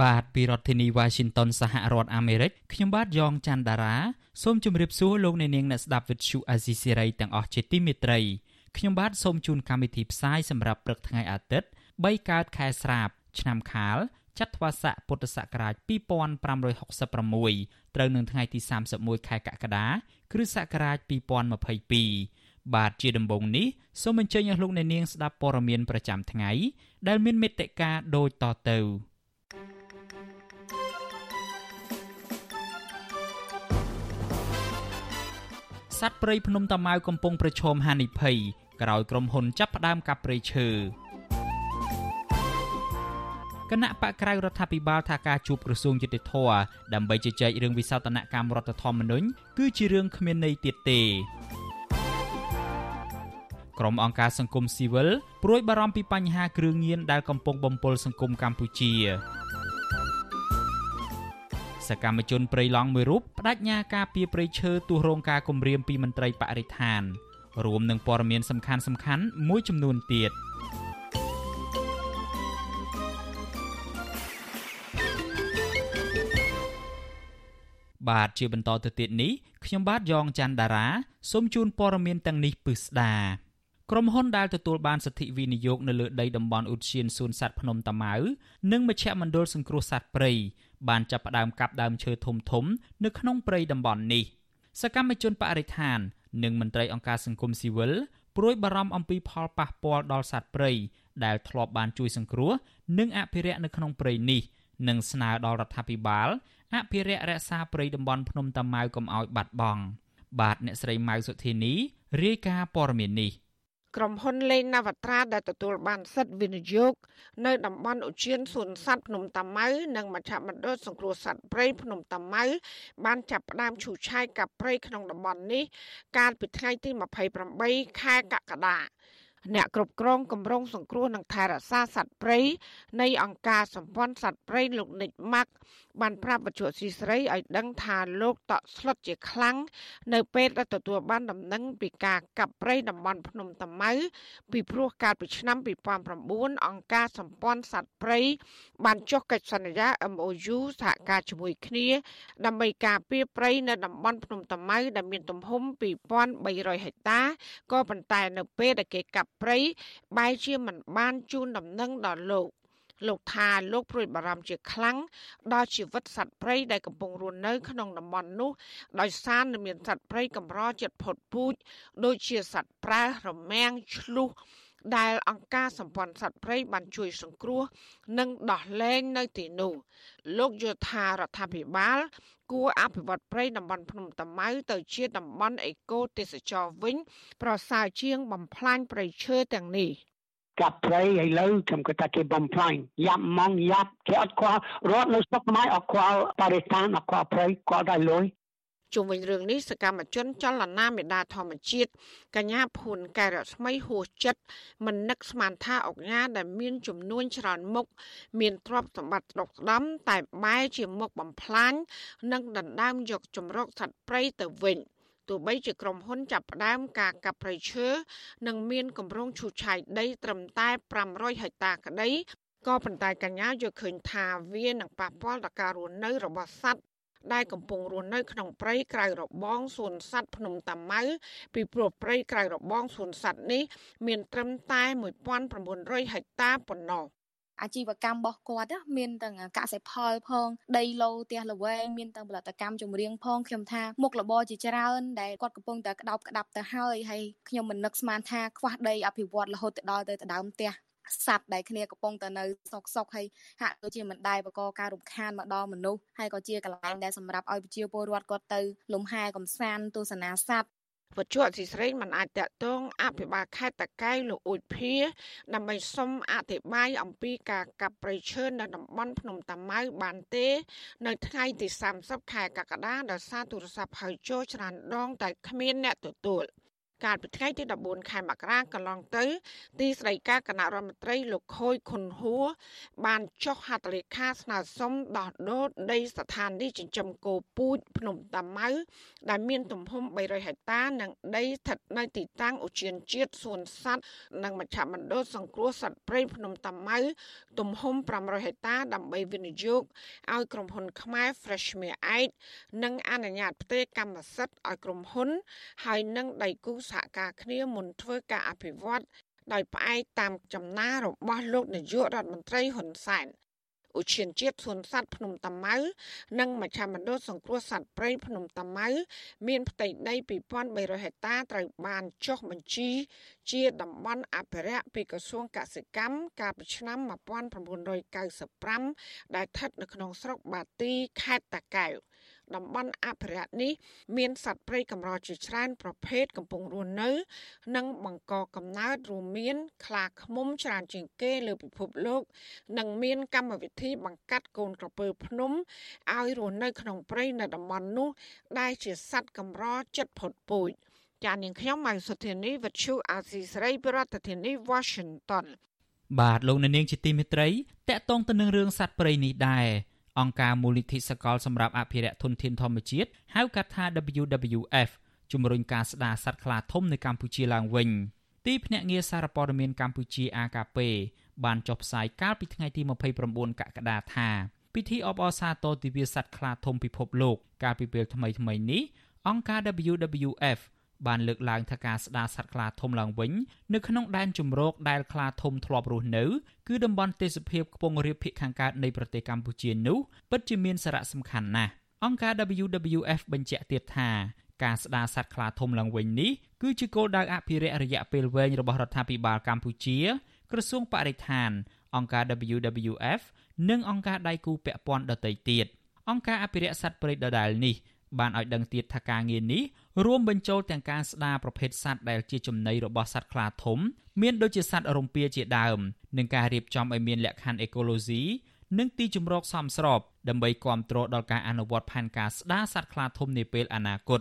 បាទពីរដ្ឋធានី Washington សហរដ្ឋអាមេរិកខ្ញុំបាទយ៉ងច័ន្ទដារាសូមជម្រាបសួរលោកអ្នកនាងអ្នកស្ដាប់វិទ្យុអាស៊ីសេរីទាំងអស់ជាទីមេត្រីខ្ញុំបាទសូមជូនកម្មវិធីផ្សាយសម្រាប់ព្រឹកថ្ងៃអាទិត្យ3កើតខែស្រាប ឆ្នាំខាលចត្វាស័កពុទ្ធសករាជ2566ត្រូវនឹងថ្ងៃទី31ខែកក្កដាគ្រិស្តសករាជ2022បាទជាដំបូងនេះសូមអញ្ជើញអស់លោកអ្នកនាងស្ដាប់ព័ត៌មានប្រចាំថ្ងៃដែលមានមេត្តាដូចតទៅ សត្វព្រៃភ្នំតាម៉ៅកំពុងប្រឈមហានិភ័យក្រោយក្រុមហ៊ុនចាប់ផ្ដើមកាប់ព្រៃឈើគណៈបកក្រៅរដ្ឋាភិបាលថាការជួបក្រសួងយុតិធធដើម្បីជជែករឿងវិសោធនកម្មរដ្ឋធម្មនុញ្ញគឺជារឿងគ្មានន័យទៀតទេក្រុមអង្គការសង្គមស៊ីវិលព្រួយបារម្ភពីបញ្ហាគ្រឿងញៀនដែលកំពុងបំពុលសង្គមកម្ពុជា សកម្មជនព្រៃឡង់មួយរូបបដិញ្ញាការពីព្រៃឈើទោះរងការគំរាមពីមន្ត្រីបរិស្ថាន រួមនឹងព័ត៌មានសំខាន់សំខាន់មួយចំនួនទៀត។បាទជាបន្តទៅទៀតនេះខ្ញុំបាទយ៉ងច័ន្ទដារាសូមជូនព័ត៌មានទាំងនេះពិស្ដា ក្រុមហ៊ុនដែលទទួលបានសិទ្ធិវិនិយោគនៅលើដីតំបន់ឧទ្យានសួនសត្វភ្នំតាម៉ៅនិងមជ្ឈមណ្ឌលសង្គ្រោះសត្វព្រៃបានចាប់ផ្ដើមកាប់ដើមឈើធំធំនៅក្នុងព្រៃតំបន់នេះសកម្មជនបរិស្ថាន និងមន្ត្រីអង្គការសង្គមស៊ីវិលព្រួយបារម្ភអំពីផលប៉ះពាល់ដល់សត្វព្រៃដែលធ្លាប់បានជួយសង្គ្រោះនិងអភិរក្សនៅក្នុងព្រៃនេះនិងស្នើដល់រដ្ឋាភិបាលអភិរក្សរក្សាព្រៃតំបន់ភ្នំតាម៉ៅកុំឲ្យបាត់បង់បាទអ្នកស្រីម៉ៅសុធានីរាយការណ៍ព័ត៌មាននេះ ក្រុមហ៊ុនលេងនវត្រាដែលទទួលបានសិទ្ធិវិនិយោគនៅតំបន់ឧទ្យានសួនសត្វភ្នំតាម៉ៅនិងមជ្ឈមណ្ឌលសង្គ្រោះសត្វព្រៃភ្នំតាម៉ៅបានចាប់ផ្ដើមឈូសឆាយកាប់ព្រៃក្នុងតំបន់នេះកាលពីថ្ងៃទី28ខែកក្កដា អ្នកគ្រប់គ្រងគម្រោងសង្គ្រោះនិងថែរក្សាសត្វព្រៃនៃអង្គការសម្ព័ន្ធសត្វព្រៃលោកនិចម៉ាក់បានប្រាប់បច្ចុប្បន្នស៊ីស្រីឲ្យដឹងថាលោកតក់ស្លុតជាខ្លាំងនៅពេលដែលទទួលបានដំណឹងពីការកាប់ព្រៃតំបន់ភ្នំតាម៉ៅពីព្រោះកាលពីឆ្នាំ2009អង្គការសម្ព័ន្ធសត្វព្រៃបានចុះកិច្ចសន្យា MOU សហការជាមួយគ្នា ដើម្បីការពារព្រៃនៅតំបន់ភ្នំតាម៉ៅដែលមានទំហំ2300ហិកតាក៏ប៉ុន្តែនៅពេលដែលគេកាប់ ព្រៃបែរជាមិនបានជូនដំណឹងដល់លោកលោកថាលោកព្រួយបារម្ភជាខ្លាំងដល់ជីវិតសត្វព្រៃដែលកំពុងរស់នៅក្នុងតំបន់នោះដោយសារនៅមានសត្វព្រៃកម្រចិត្តផុតពូជដូចជាសត្វប្រើរមាំងឆ្លុះដែលអង្គការសម្ព័ន្ធសត្វព្រៃបានជួយសង្គ្រោះនិងដោះលែងនៅទីនោះលោកយល់ថារដ្ឋាភិបាល គួរអភិវឌ្ឍព្រៃតំបន់ភ្នំតាម៉ៅទៅជាតំបន់អេកូទេសចរវិញ ប្រសើរជាងបំផ្លាញព្រៃឈើទាំងនេះកាប់ព្រៃឥឡូវខ្ញុំគិតថាគេបំផ្លាញយ៉ាប់ម៉ងយ៉ាប់គេអត់ខ្វល់រត់នៅស្រុកខ្មែរអត់ខ្វល់បរិស្ថានអត់ខ្វល់ព្រៃគាត់តែលុយ ជុំវិញរឿងនេះសកម្មជនចលនាមេដាធម្មជាតិកញ្ញាភួនកែរស្មីហួសចិត្តមិននឹកស្មានថាអុកញ៉ាដែលមានចំនួនច្រើនមុខមានទ្រព្យសម្បត្តិស្ដុកស្ដំតែបែរជាមុខបំផ្លាញនិងដណ្ដើមយកចម្រុកសត្វព្រៃទៅវិញទោះបីជាក្រុមហ៊ុនចាប់ផ្ដើមការកាប់ព្រៃឈើនិងមានគម្រោងឈូសឆាយដីត្រឹមតែ500ហិកតាក្តីក៏ប៉ុន្តែកញ្ញាយល់ឃើញថាវានឹងប៉ះពាល់ដល់ការរស់នៅរបស់សត្វ ដែលកំពុងរស់នៅក្នុងព្រៃក្រៅរបងសួនសត្វភ្នំតាម៉ៅពីព្រោះព្រៃក្រៅរបងសួនសត្វនេះមានត្រឹមតែ1900ហិកតាប៉ុណ្ណោះអាជីវកម្មរបស់គាត់មានទាំងកសិផលផងដីឡូផ្ទះល្វែងមានទាំងផលិតកម្មចម្រៀងផងខ្ញុំថាមុខរបរជាច្រើនដែលគាត់កំពុងតែក្តោបក្តាប់ទៅហើយហើយខ្ញុំមិននឹកស្មានថាខ្វះដីអភិវឌ្ឍរហូតដល់ទៅដើមផ្ទះ សัตว์ដែលគ្នាកំពុងតែនៅសុកសុកហើយហាក់ដូចជាមិនដែលបកការរំខានមកដល់មនុស្សហើយក៏ជាកន្លែងដែលសម្រាប់ឲ្យប្រជាពលរដ្ឋគាត់ទៅលំហែកំសាន្តទស្សនាសត្វវត្តជអសិស្រេងមិនអាចតកតងអភិបាលខេត្តតកែវលោកអ៊ូចភាដើម្បីសុំអធិប្បាយអំពីការកាប់ព្រៃឈើនៅតំបន់ភ្នំតាម៉ៅបានទេ នៅថ្ងៃទី30ខែកក្កដាដោយសារទូរស័ព្ទហៅចូលច្រើនដងតែគ្មានអ្នកទទួល។ កាលពីថ្ងៃទី14ខែមករាកន្លងទៅ ទីស្តីការគណៈរដ្ឋមន្ត្រីលោកខូយខុនហួរបានចុះហត្ថលេខាស្នើសុំដោះដូរដីស្ថានីយ៍ចិញ្ចឹមគោពូជភ្នំតាម៉ៅដែលមានទំហំ300ហិកតានិងដីស្ថិតនៅទីតាំងឧទ្យានជាតិសួនសត្វនិងមជ្ឈមណ្ឌលសង្គ្រោះសត្វព្រៃភ្នំតាម៉ៅទំហំ500ហិកតាដើម្បីវិនិយោគឲ្យក្រុមហ៊ុនខ្មែរ Freshmere ឯកនិងអនុញ្ញាតផ្ទេរកម្មសិទ្ធិឲ្យក្រុមហ៊ុន ហើយនឹងដៃគូសហការគ្នាមុនធ្វើការអភិវឌ្ឍដោយផ្អែកតាមចំណារបស់លោកនាយករដ្ឋមន្ត្រីហ៊ុនសែនឧឈានជាតិសួនសត្វភ្នំតាម៉ៅនិងមជ្ឈមណ្ឌលសង្គ្រោះសត្វព្រៃភ្នំតាម៉ៅមានផ្ទៃដី2300ហិកតាត្រូវបានចុះបញ្ជី ជាតំបន់អភិរក្សពីក្រសួងកសិកម្មកាលពីឆ្នាំ1995ដែលស្ថិតនៅក្នុងស្រុកបាទីខេត្តតាកែវ តំបន់អភិរក្សនេះមានសត្វព្រៃកម្រជាច្រើនប្រភេទកំពុងរស់នៅ និងបង្កកំណើតរួមមានខ្លាឃ្មុំច្រើនជាងគេលើពិភពលោក និងមានកម្មវិធីបង្កាត់កូនក្រពើភ្នំឲ្យរស់នៅក្នុងព្រៃនៅតំបន់នោះ ដែលជាសត្វកម្រចិត្តផុតពូជចាននាងខ្ញុំម៉ៃសុធានីវិទ្យុអាស៊ីសេរីប្រធានាធិបតី Washington បាទលោកអ្នកនាងជាទីមេត្រីតកតងទៅនឹងរឿងសត្វព្រៃនេះដែរ អង្គការមូលនិធិសកលសម្រាប់អភិរក្សធនធានធម្មជាតិហៅកាត់ថា WWF ជំរុញការស្ដារសត្វខ្លាធំនៅកម្ពុជាឡើងវិញទីភ្នាក់ងារសារព័ត៌មានកម្ពុជា AKP បានចុះផ្សាយកាលពីថ្ងៃទី29កក្កដាថាពិធីអបអរសាទរទិវាសត្វខ្លាធំពិភពលោក កាលពីពេលថ្មីៗនេះអង្គការ WWF បានលើកឡើងថាការស្ដារសត្វខ្លាធំឡើងវិញនៅក្នុងដែនជម្រកដែលខ្លាធំធ្លាប់រស់នៅគឺតំបន់ទេសភាពខ្ពង់រាបភាគខាងកើតនៃប្រទេសកម្ពុជានោះពិតជាមានសារៈសំខាន់ណាស់អង្គការ WWF បញ្ជាក់ទៀតថាការស្ដារសត្វខ្លាធំឡើងវិញនេះគឺជាគោលដៅអភិរក្សរយៈពេលវែងរបស់រដ្ឋាភិបាលកម្ពុជា ក្រសួងបរិស្ថាន អង្គការ WWF និងអង្គការដៃគូពាក់ព័ន្ធដទៃទៀតអង្គការអភិរក្សសត្វព្រៃដដែលនេះបានឲ្យដឹងទៀតថាការងារនេះ រួមបញ្ចូលទាំងការស្ដារប្រភេទសត្វដែលជាចំណីរបស់សត្វខ្លាធំ មានដូចជាសត្វរំពាជាដើមនិងការរៀបចំឲ្យមានលក្ខខណ្ឌអេកូឡូស៊ីនិងទីជម្រកសមស្របដើម្បីគ្រប់គ្រងដល់ការអនុវត្តផែនការស្ដារសត្វខ្លាធំនាពេលអនាគត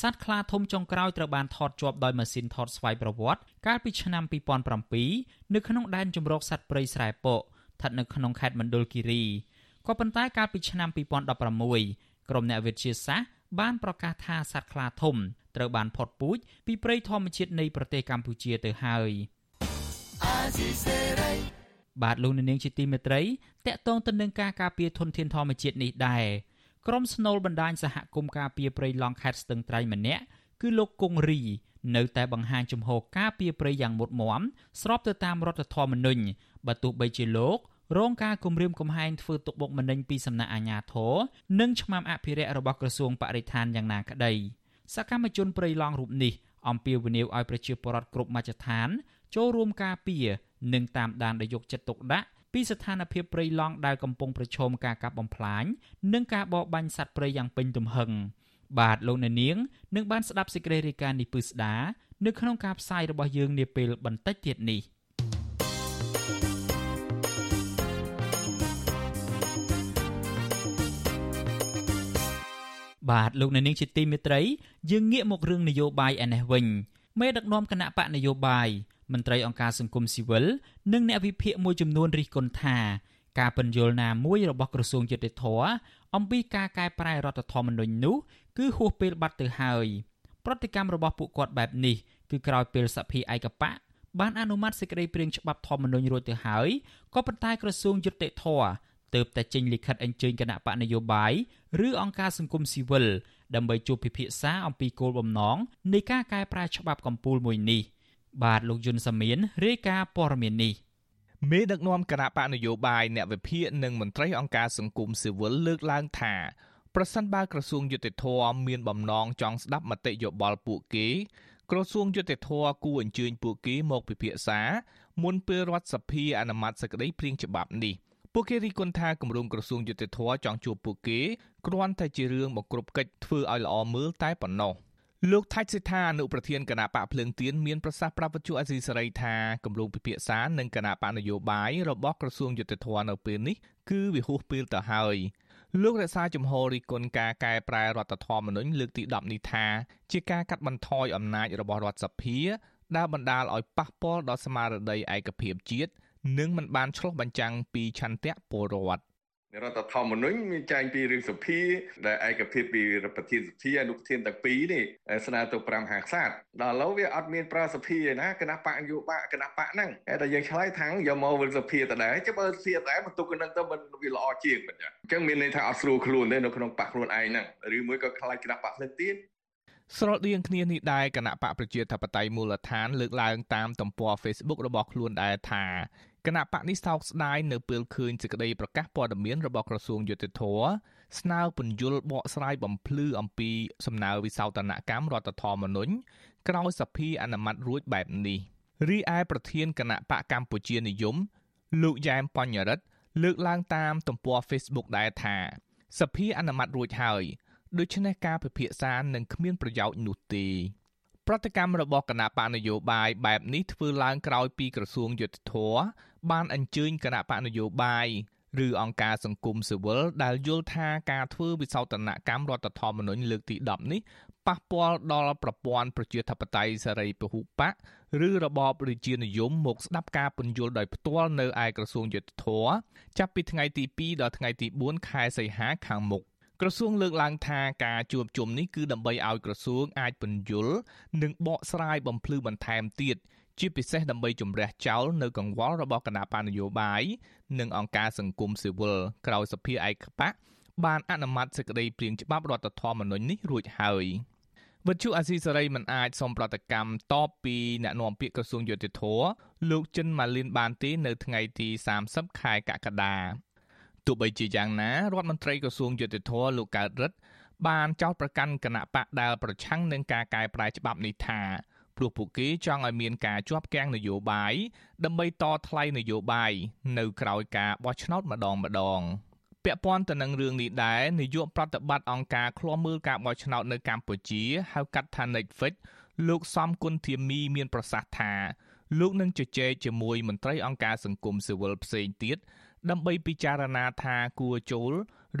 សត្វខ្លាធំចុងក្រោយត្រូវបានថតជាប់ដោយម៉ាស៊ីនថតស្វ័យប្រវត្តិកាលពីឆ្នាំ2007នៅក្នុងដែនជម្រកសត្វព្រៃស្រែពកស្ថិតនៅក្នុងខេត្តមណ្ឌលគិរីក៏ប៉ុន្តែកាលពីឆ្នាំ2016ក្រុមអ្នកវិទ្យាសាស្ត្រ បានប្រកាសថាសត្វខ្លាធំត្រូវបានផុតពូជពីព្រៃធម្មជាតិនៃប្រទេសកម្ពុជាទៅហើយបាទលោកនាងជាទីមេត្រីតកតងទៅនឹងការការពារធនធានធម្មជាតិនេះដែរក្រុមស្នូលបណ្ដាញសហគមន៍ការពារព្រៃឡង់ខេត្តស្ទឹងត្រែងម្នាក់គឺលោកគង់រីនៅតែបង្ហាញជំហរការពារព្រៃយ៉ាងមុតមមស្របទៅតាមរដ្ឋធម្មនុញ្ញបើទោះបីជាលោក រងការគំរាមកំហែងធ្វើទុកបុកម្នេញពីសំណាក់អាជ្ញាធរនិងឆ្មាំអភិរក្សរបស់ក្រសួងបរិស្ថានយ៉ាងណាក្តីសកម្មជនព្រៃឡង់រូបនេះអំពាវនាវឲ្យប្រជាពលរដ្ឋគ្រប់មជ្ឈដ្ឋាន ចូលរួមការពារនិងតាមដានដោយយកចិត្តទុកដាក់ពីស្ថានភាពព្រៃឡង់ដែលកំពុងប្រឈមការកាប់បំផ្លាញនិងការបរបាញ់សត្វព្រៃយ៉ាងពេញទំហឹងបាទលោកអ្នកនាងនឹងបានស្ដាប់សេចក្តីរាយការណ៍នេះពឹស្ដានៅក្នុងការផ្សាយរបស់យើងនាពេលបន្តិចទៀតនេះ បាទលោកអ្នកនាងជាទីមេត្រីយើងងាកមករឿងនយោបាយឯនេះវិញមេដឹកនាំគណៈបកនយោបាយមន្ត្រីអង្គការសង្គមស៊ីវិលនិងអ្នកវិភាគមួយចំនួនរិះគន់ថាការពន្យល់ណាមួយរបស់ក្រសួងយុតិធធអំពីការកែប្រែរដ្ឋធម្មនុញ្ញនោះគឺហួសពេលបាត់ទៅហើយប្រតិកម្មរបស់ពួកគាត់បែបនេះគឺក្រោយពេលសភាឯកបកបានអនុម័តសេចក្តីព្រាងច្បាប់ធម្មនុញ្ញរួចទៅហើយក៏ប៉ុន្តែក្រសួងយុតិធធ ទើបតែចេញលិខិតអញ្ជើញគណៈបកនយោបាយឬអង្គការសង្គមស៊ីវិលដើម្បីជួបពិភាក្សាអំពីគោលបំណងនៃការកែប្រែច្បាប់កម្ពុជាមួយនេះបាទលោកយុនសាមៀនរាយការណ៍ព័ត៌មាននេះមេដឹកនាំគណៈបកនយោបាយអ្នកវិភាគនិងមន្ត្រីអង្គការសង្គមស៊ីវិលលើកឡើងថាប្រសិនបើក្រសួងយុតិធធមានបំណងចង់ស្ដាប់មតិយោបល់ពួកគេ ក្រសួងយុតិធធគួរអញ្ជើញពួកគេមកពិភាក្សាមុនពេលរដ្ឋសភាអនុម័តសេចក្តីព្រាងច្បាប់នេះ។ ពួកគេរីគុណថាគម្រោងក្រសួងយុតិធធចង់ជួបពួកគេគ្រាន់តែជារឿងមកគ្រប់កិច្ចធ្វើឲ្យល្អមើលតែប៉ុណ្ណោះលោកថាច់សិដ្ឋាអនុប្រធានគណៈបកភ្លើងទៀនមានប្រសាសន៍ប្រាប់វិទ្យុអេស៊ីសេរីថាគម្រោងពិភាក្សានឹងគណៈបកនយោបាយរបស់ក្រសួងយុទ្ធភ័ពនៅពេលនេះគឺវាហួសពេលទៅហើយលោករក្សាជំហររីគុណការកែប្រែរដ្ឋធម្មនុញ្ញលើកទី10នេះថាជាការកាត់បន្ថយអំណាចរបស់រដ្ឋសភាដែលបណ្ដាលឲ្យប៉ះពាល់ដល់ស្មារតីឯកភាពជាតិ និងមិនបានឆ្លុះបញ្ចាំងពីឆន្ទៈពលរដ្ឋរដ្ឋធម្មនុញ្ញមានចែងពីរឿងសភាដែលឯកភាពពីរដ្ឋប្រធានសភាអនុប្រធានទាំងពីរនេះស្នើទៅ5ហាខ្សាតដល់ឥឡូវវាអត់មានប្រើសភាឯណាគណៈបកនយោបាយគណៈបកហ្នឹងតែយើងឆ្លើយថាងយកមកវិលសភាតដែរចាំបើសភាដែរបន្ទុកហ្នឹងទៅមិនវាល្អជាងមិនអញ្ចឹងមានន័យថាអត់ស្រួលខ្លួនទេនៅក្នុងបកខ្លួនឯងហ្នឹងឬមួយក៏ខ្លាចគណៈបកផ្សេងទៀតស្រដៀងគ្នានេះដែរគណៈបកប្រជាធិបតេយ្យមូលដ្ឋានលើកឡើងតាមទំព័រ Facebook របស់ខ្លួនដែរថា គណៈបកនេះសោកស្ដាយនៅពេលឃើញសេចក្តីប្រកាសព័ត៌មានរបស់ក្រសួងយុតិធធស្នើពន្យល់បកស្រាយបំភ្លឺអំពីសំណើវិសោធនកម្មរដ្ឋធម្មនុញ្ញក្រោយសភាអនុម័តរួចបែបនេះរីឯប្រធានគណៈបកកម្ពុជានិយម លោកយ៉ែមបញ្ញរិទ្ធលើកឡើងតាមទំព័រ Facebook ដែរថាសភាអនុម័តរួចហើយដូច្នេះការពិភាក្សានឹងគ្មានប្រយោជន៍នោះទេ ប្រតិកម្មរបស់គណៈបកនយោបាយបែបនេះធ្វើឡើងក្រោយពីក្រសួងយុទ្ធភ័ពបានអញ្ជើញគណៈបកនយោបាយឬអង្គការសង្គមស៊ីវិលដែលយល់ថាការធ្វើវិសោធនកម្មរដ្ឋធម្មនុញ្ញលើកទី10នេះប៉ះពាល់ដល់ប្រព័ន្ធប្រជាធិបតេយ្យសេរីពហុបកឬរបបរាជានិយមមកស្ដាប់ការពន្យល់ដោយផ្ទាល់នៅឯក្រសួងយុទ្ធភ័ពចាប់ពីថ្ងៃទី2ដល់ថ្ងៃទី4ខែសីហាខាងមុខ ក្រសួងលើកឡើងថាការជួបជុំនេះគឺដើម្បីឲ្យក្រសួងអាចពន្យល់និងបកស្រាយបំភ្លឺបន្ថែមទៀតជាពិសេសដើម្បីជំរះចោលនៅកង្វល់របស់គណៈបញ្ញយោបាយនិងអង្គការសង្គមស៊ីវិលក្រោយសភាឯកបកបានអនុម័តសេចក្តីព្រាងច្បាប់រដ្ឋធម្មនុញ្ញនេះរួចហើយវិទ្យុអាស៊ីសេរីមិនអាចសូមប្រតិកម្មតបពីអ្នកនាំពាក្យក្រសួងយុតិធធលោកចិនម៉ាលីនបានទេនៅថ្ងៃទី30ខែកក្កដា ទោះបីជាយ៉ាងណារដ្ឋមន្ត្រីក្រសួងយុតិធធលោកកើតរិទ្ធបានចោទប្រកាន់គណៈបកដែលប្រឆាំងនឹងការកែប្រែច្បាប់នេះថាព្រោះពួកគេចង់ឲ្យមានការជាប់គាំងនយោបាយដើម្បីតថ្លៃនយោបាយនៅក្រៅការបោះឆ្នោតម្ដងម្ដងពាក់ព័ន្ធទៅនឹងរឿងនេះដែរនាយកប្រតិបត្តិអង្គការឃ្លាំមើលការបោះឆ្នោតនៅកម្ពុជាហៅកាត់ថា Netflix លោកសំគុណធាមីមានប្រសាសន៍ថាលោកនឹងជជែកជាមួយមន្ត្រីអង្គការសង្គមស៊ីវិលផ្សេងទៀត ដើម្បីពិចារណាថាគួរចូល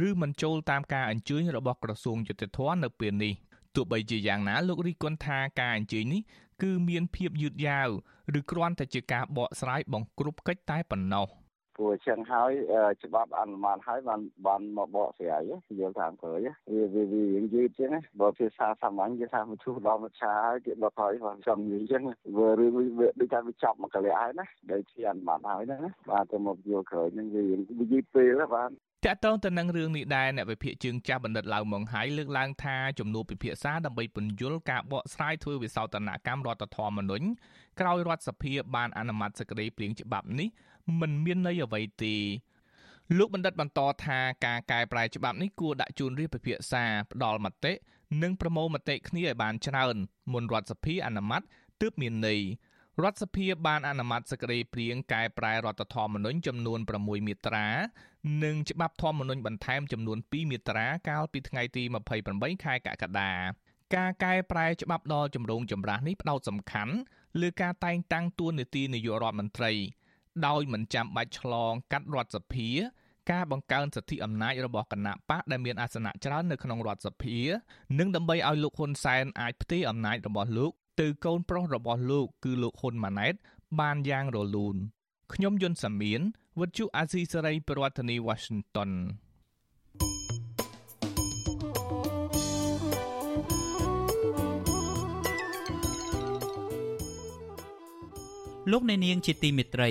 ឬមិនចូលតាមការអញ្ជើញរបស់ក្រសួងយុតិធធនៅពេលនេះទោះបីជាយ៉ាងណាលោករីគុណថាការអញ្ជើញនេះគឺមានភាពយឺតយ៉ាវឬគ្រាន់តែជាការបកស្រាយបង្ក្រប់កិច្ចតែប៉ុណ្ណោះ។ ព្រោះអញ្ចឹងហើយច្បាប់អនុម័តហើយបានបានមកបកស្រាយយល់តាមក្រោយវាវាវាយឺតអញ្ចឹងបើភាសាសាមញ្ញគេថាមកជួសដល់មកឆាហើយគេបកហើយបានចំអញ្ចឹងវារឿងវាដូចថាវាចប់មកកលះហើយណាដែលជាអនុម័តហើយណាបាទទៅមកយល់ក្រោយហ្នឹងវាវាយឺតពេលបាទតកតងទៅនឹងរឿងនេះដែរអ្នកវិភាគជើងចាស់បណ្ឌិតឡៅម៉ុងហៃលើកឡើងថាជំនួបពិភាក្សាដើម្បីពន្យល់ការបកស្រាយធ្វើវិសោធនកម្មរដ្ឋធម្មនុញ្ញក្រោយរដ្ឋសភាបានអនុម័តសេចក្តីព្រាងច្បាប់នេះ មិនមានន័យអ្វីទេលោកបណ្ឌិតបន្តថាការកែប្រែច្បាប់នេះគួរដាក់ជូនរាជពិភាក្សាផ្ដល់មតិនិងប្រមូលមតិគ្នាឲ្យបានច្រើនមុនរដ្ឋសភាអនុម័តទើបមានន័យរដ្ឋសភាបានអនុម័តសេចក្តីព្រាងកែប្រែរដ្ឋធម្មនុញ្ញចំនួន6មាត្រា និងច្បាប់ធម្មនុញ្ញបន្ថែមចំនួន2មាត្រាកាលពីថ្ងៃទី28ខែកក្កដាការកែប្រែច្បាប់ដល់ចម្រូងចម្រាសនេះផ្ដោតសំខាន់លើការតែងតាំងតួនាទីនាយករដ្ឋមន្ត្រី ដោយមិនចាំបាច់ឆ្លងកាត់រដ្ឋសភា ការបង្កើនសិទ្ធិអំណាចរបស់គណៈបកដែលមានអាសនៈច្រើននៅក្នុងរដ្ឋសភា និងដើម្បីឲ្យលោកហ៊ុនសែនអាចផ្ទេរអំណាចរបស់លោកទៅកូនប្រុសរបស់លោកគឺលោកហ៊ុនម៉ាណែត បានយ៉ាងរលូនខ្ញុំយុនសាមៀនវិទ្យុអាស៊ីសេរីប្រធានាធិបតី Washington លោកអ្នកនាងជាទីមេត្រី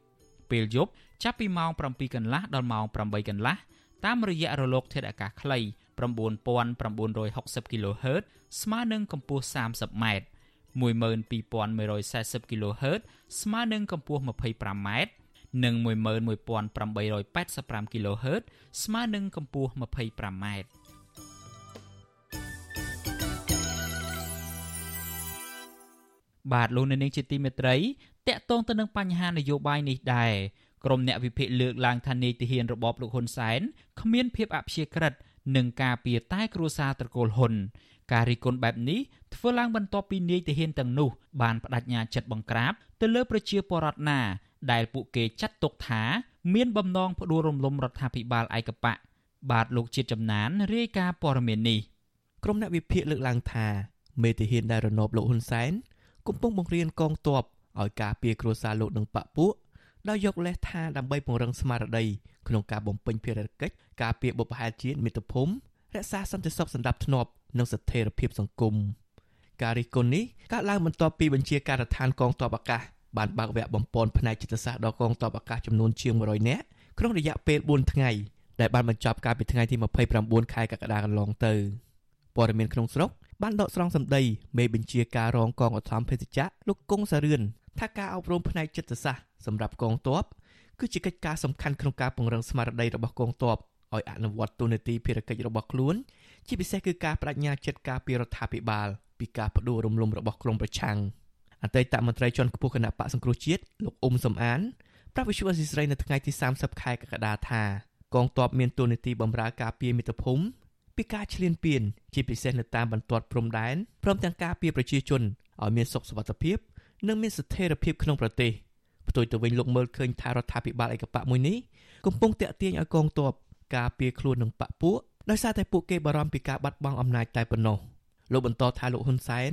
ពេលយប់ចាប់ពីម៉ោង7កន្លះដល់ម៉ោង8កន្លះតាមរយៈរលកធាតុអាកាសខ្លី9960 kHz ស្មើនឹងកម្ពស់ 30m 12140 kHz ស្មើនឹងកម្ពស់ 25m និង11885 kHz ស្មើនឹងកម្ពស់ 25m បាទលោកនៅនាងជាទីមេត្រី តកតងទៅនឹងបញ្ហានយោបាយនេះដែរក្រមអ្នកវិភាគលើកឡើងថានាយទាហានរបបលោកហ៊ុនសែនគ្មានភាពអព្យាក្រឹតនឹងការពារតែគ្រួសារត្រកូលហ៊ុនការរិះគន់បែបនេះធ្វើឡើងបន្ទាប់ពីនាយទាហានទាំងនោះបានបដិញ្ញាចិត្តបង្ក្រាបទៅលើប្រជាពលរដ្ឋណា ដែលពួកគេចាត់ទុកថាមានបំណងផ្ដួលរំលំរដ្ឋាភិបាលឯកបកបាទលោកជាតិចំណានរាយការណ៍ព័ត៌មាននេះក្រុមអ្នកវិភាគលើកឡើងថាមេទាហានដែលរណបលោកហ៊ុនសែនកំពុងបង្រៀនកងទ័ព ឲ្យការពារគ្រួសារលោកនិងបពពួកដោយយកលេសថាដើម្បីពង្រឹងស្មារតីក្នុងការបំពេញភារកិច្ចការពារបុព្វហេតុជាតិមាតុភូមិរក្សាសន្តិសុខសណ្ដាប់ធ្នាប់និងស្ថិរភាពសង្គមការរិះគន់នេះកើតឡើងបន្ទាប់ពីបញ្ជាការដ្ឋានកងទ័ពអាកាសបានបើកវគ្គបំពន់ផ្នែកចិត្តសាស្ត្រដល់កងទ័ពអាកាសចំនួនជាង100នាក់ក្នុងរយៈពេល4ថ្ងៃដែលបានបញ្ចប់កាលពីថ្ងៃទី29ខែកក្កដាកន្លងទៅព័ត៌មានក្នុងស្រុកបានដកស្រង់សម្ដីមេបញ្ជាការរងកងឧត្តមភេទជ្ជៈលោកគង់សារឿន ថាការអប់រំផ្នែកចិត្តសាស្ត្រសម្រាប់កងទ័ពគឺជាកិច្ចការសំខាន់ក្នុងការពង្រឹងស្មារតីរបស់កងទ័ពឲ្យអនុវត្តទូនាទីភារកិច្ចរបស់ខ្លួន ជាពិសេសគឺការបដិញ្ញាចិត្តការពីរដ្ឋាភិបាលពីការផ្ដួលរំលំរបស់ក្រុមប្រឆាំងអតីតមន្ត្រីជាន់ខ្ពស់គណៈបកសង្គ្រោះជាតិលោកអ៊ុំសំអានប្រាប់វិសុវអសីស្រីនៅថ្ងៃទី30ខែកក្កដាថាកងទ័ពមានទូនាទីបម្រើការពារមាតុភូមិពីការឈ្លានពានជាពិសេសនៅតាមបន្ទាត់ព្រំដែនព្រមទាំងការពារប្រជាជនឲ្យមានសុខសុវត្ថិភាព និងមានស្ថិរភាពក្នុងប្រទេសផ្ទុយទៅវិញលោកមើលឃើញថារដ្ឋាភិបាលឯកបៈមួយនេះកំពុងតាក់ទាញឲ្យកងទ័ពការពារខ្លួននឹងបកពួកដោយសារតែពួកគេបារម្ភពីការបាត់បង់អំណាចតែប៉ុណ្ណោះលោកបន្តថាលោកហ៊ុនសែន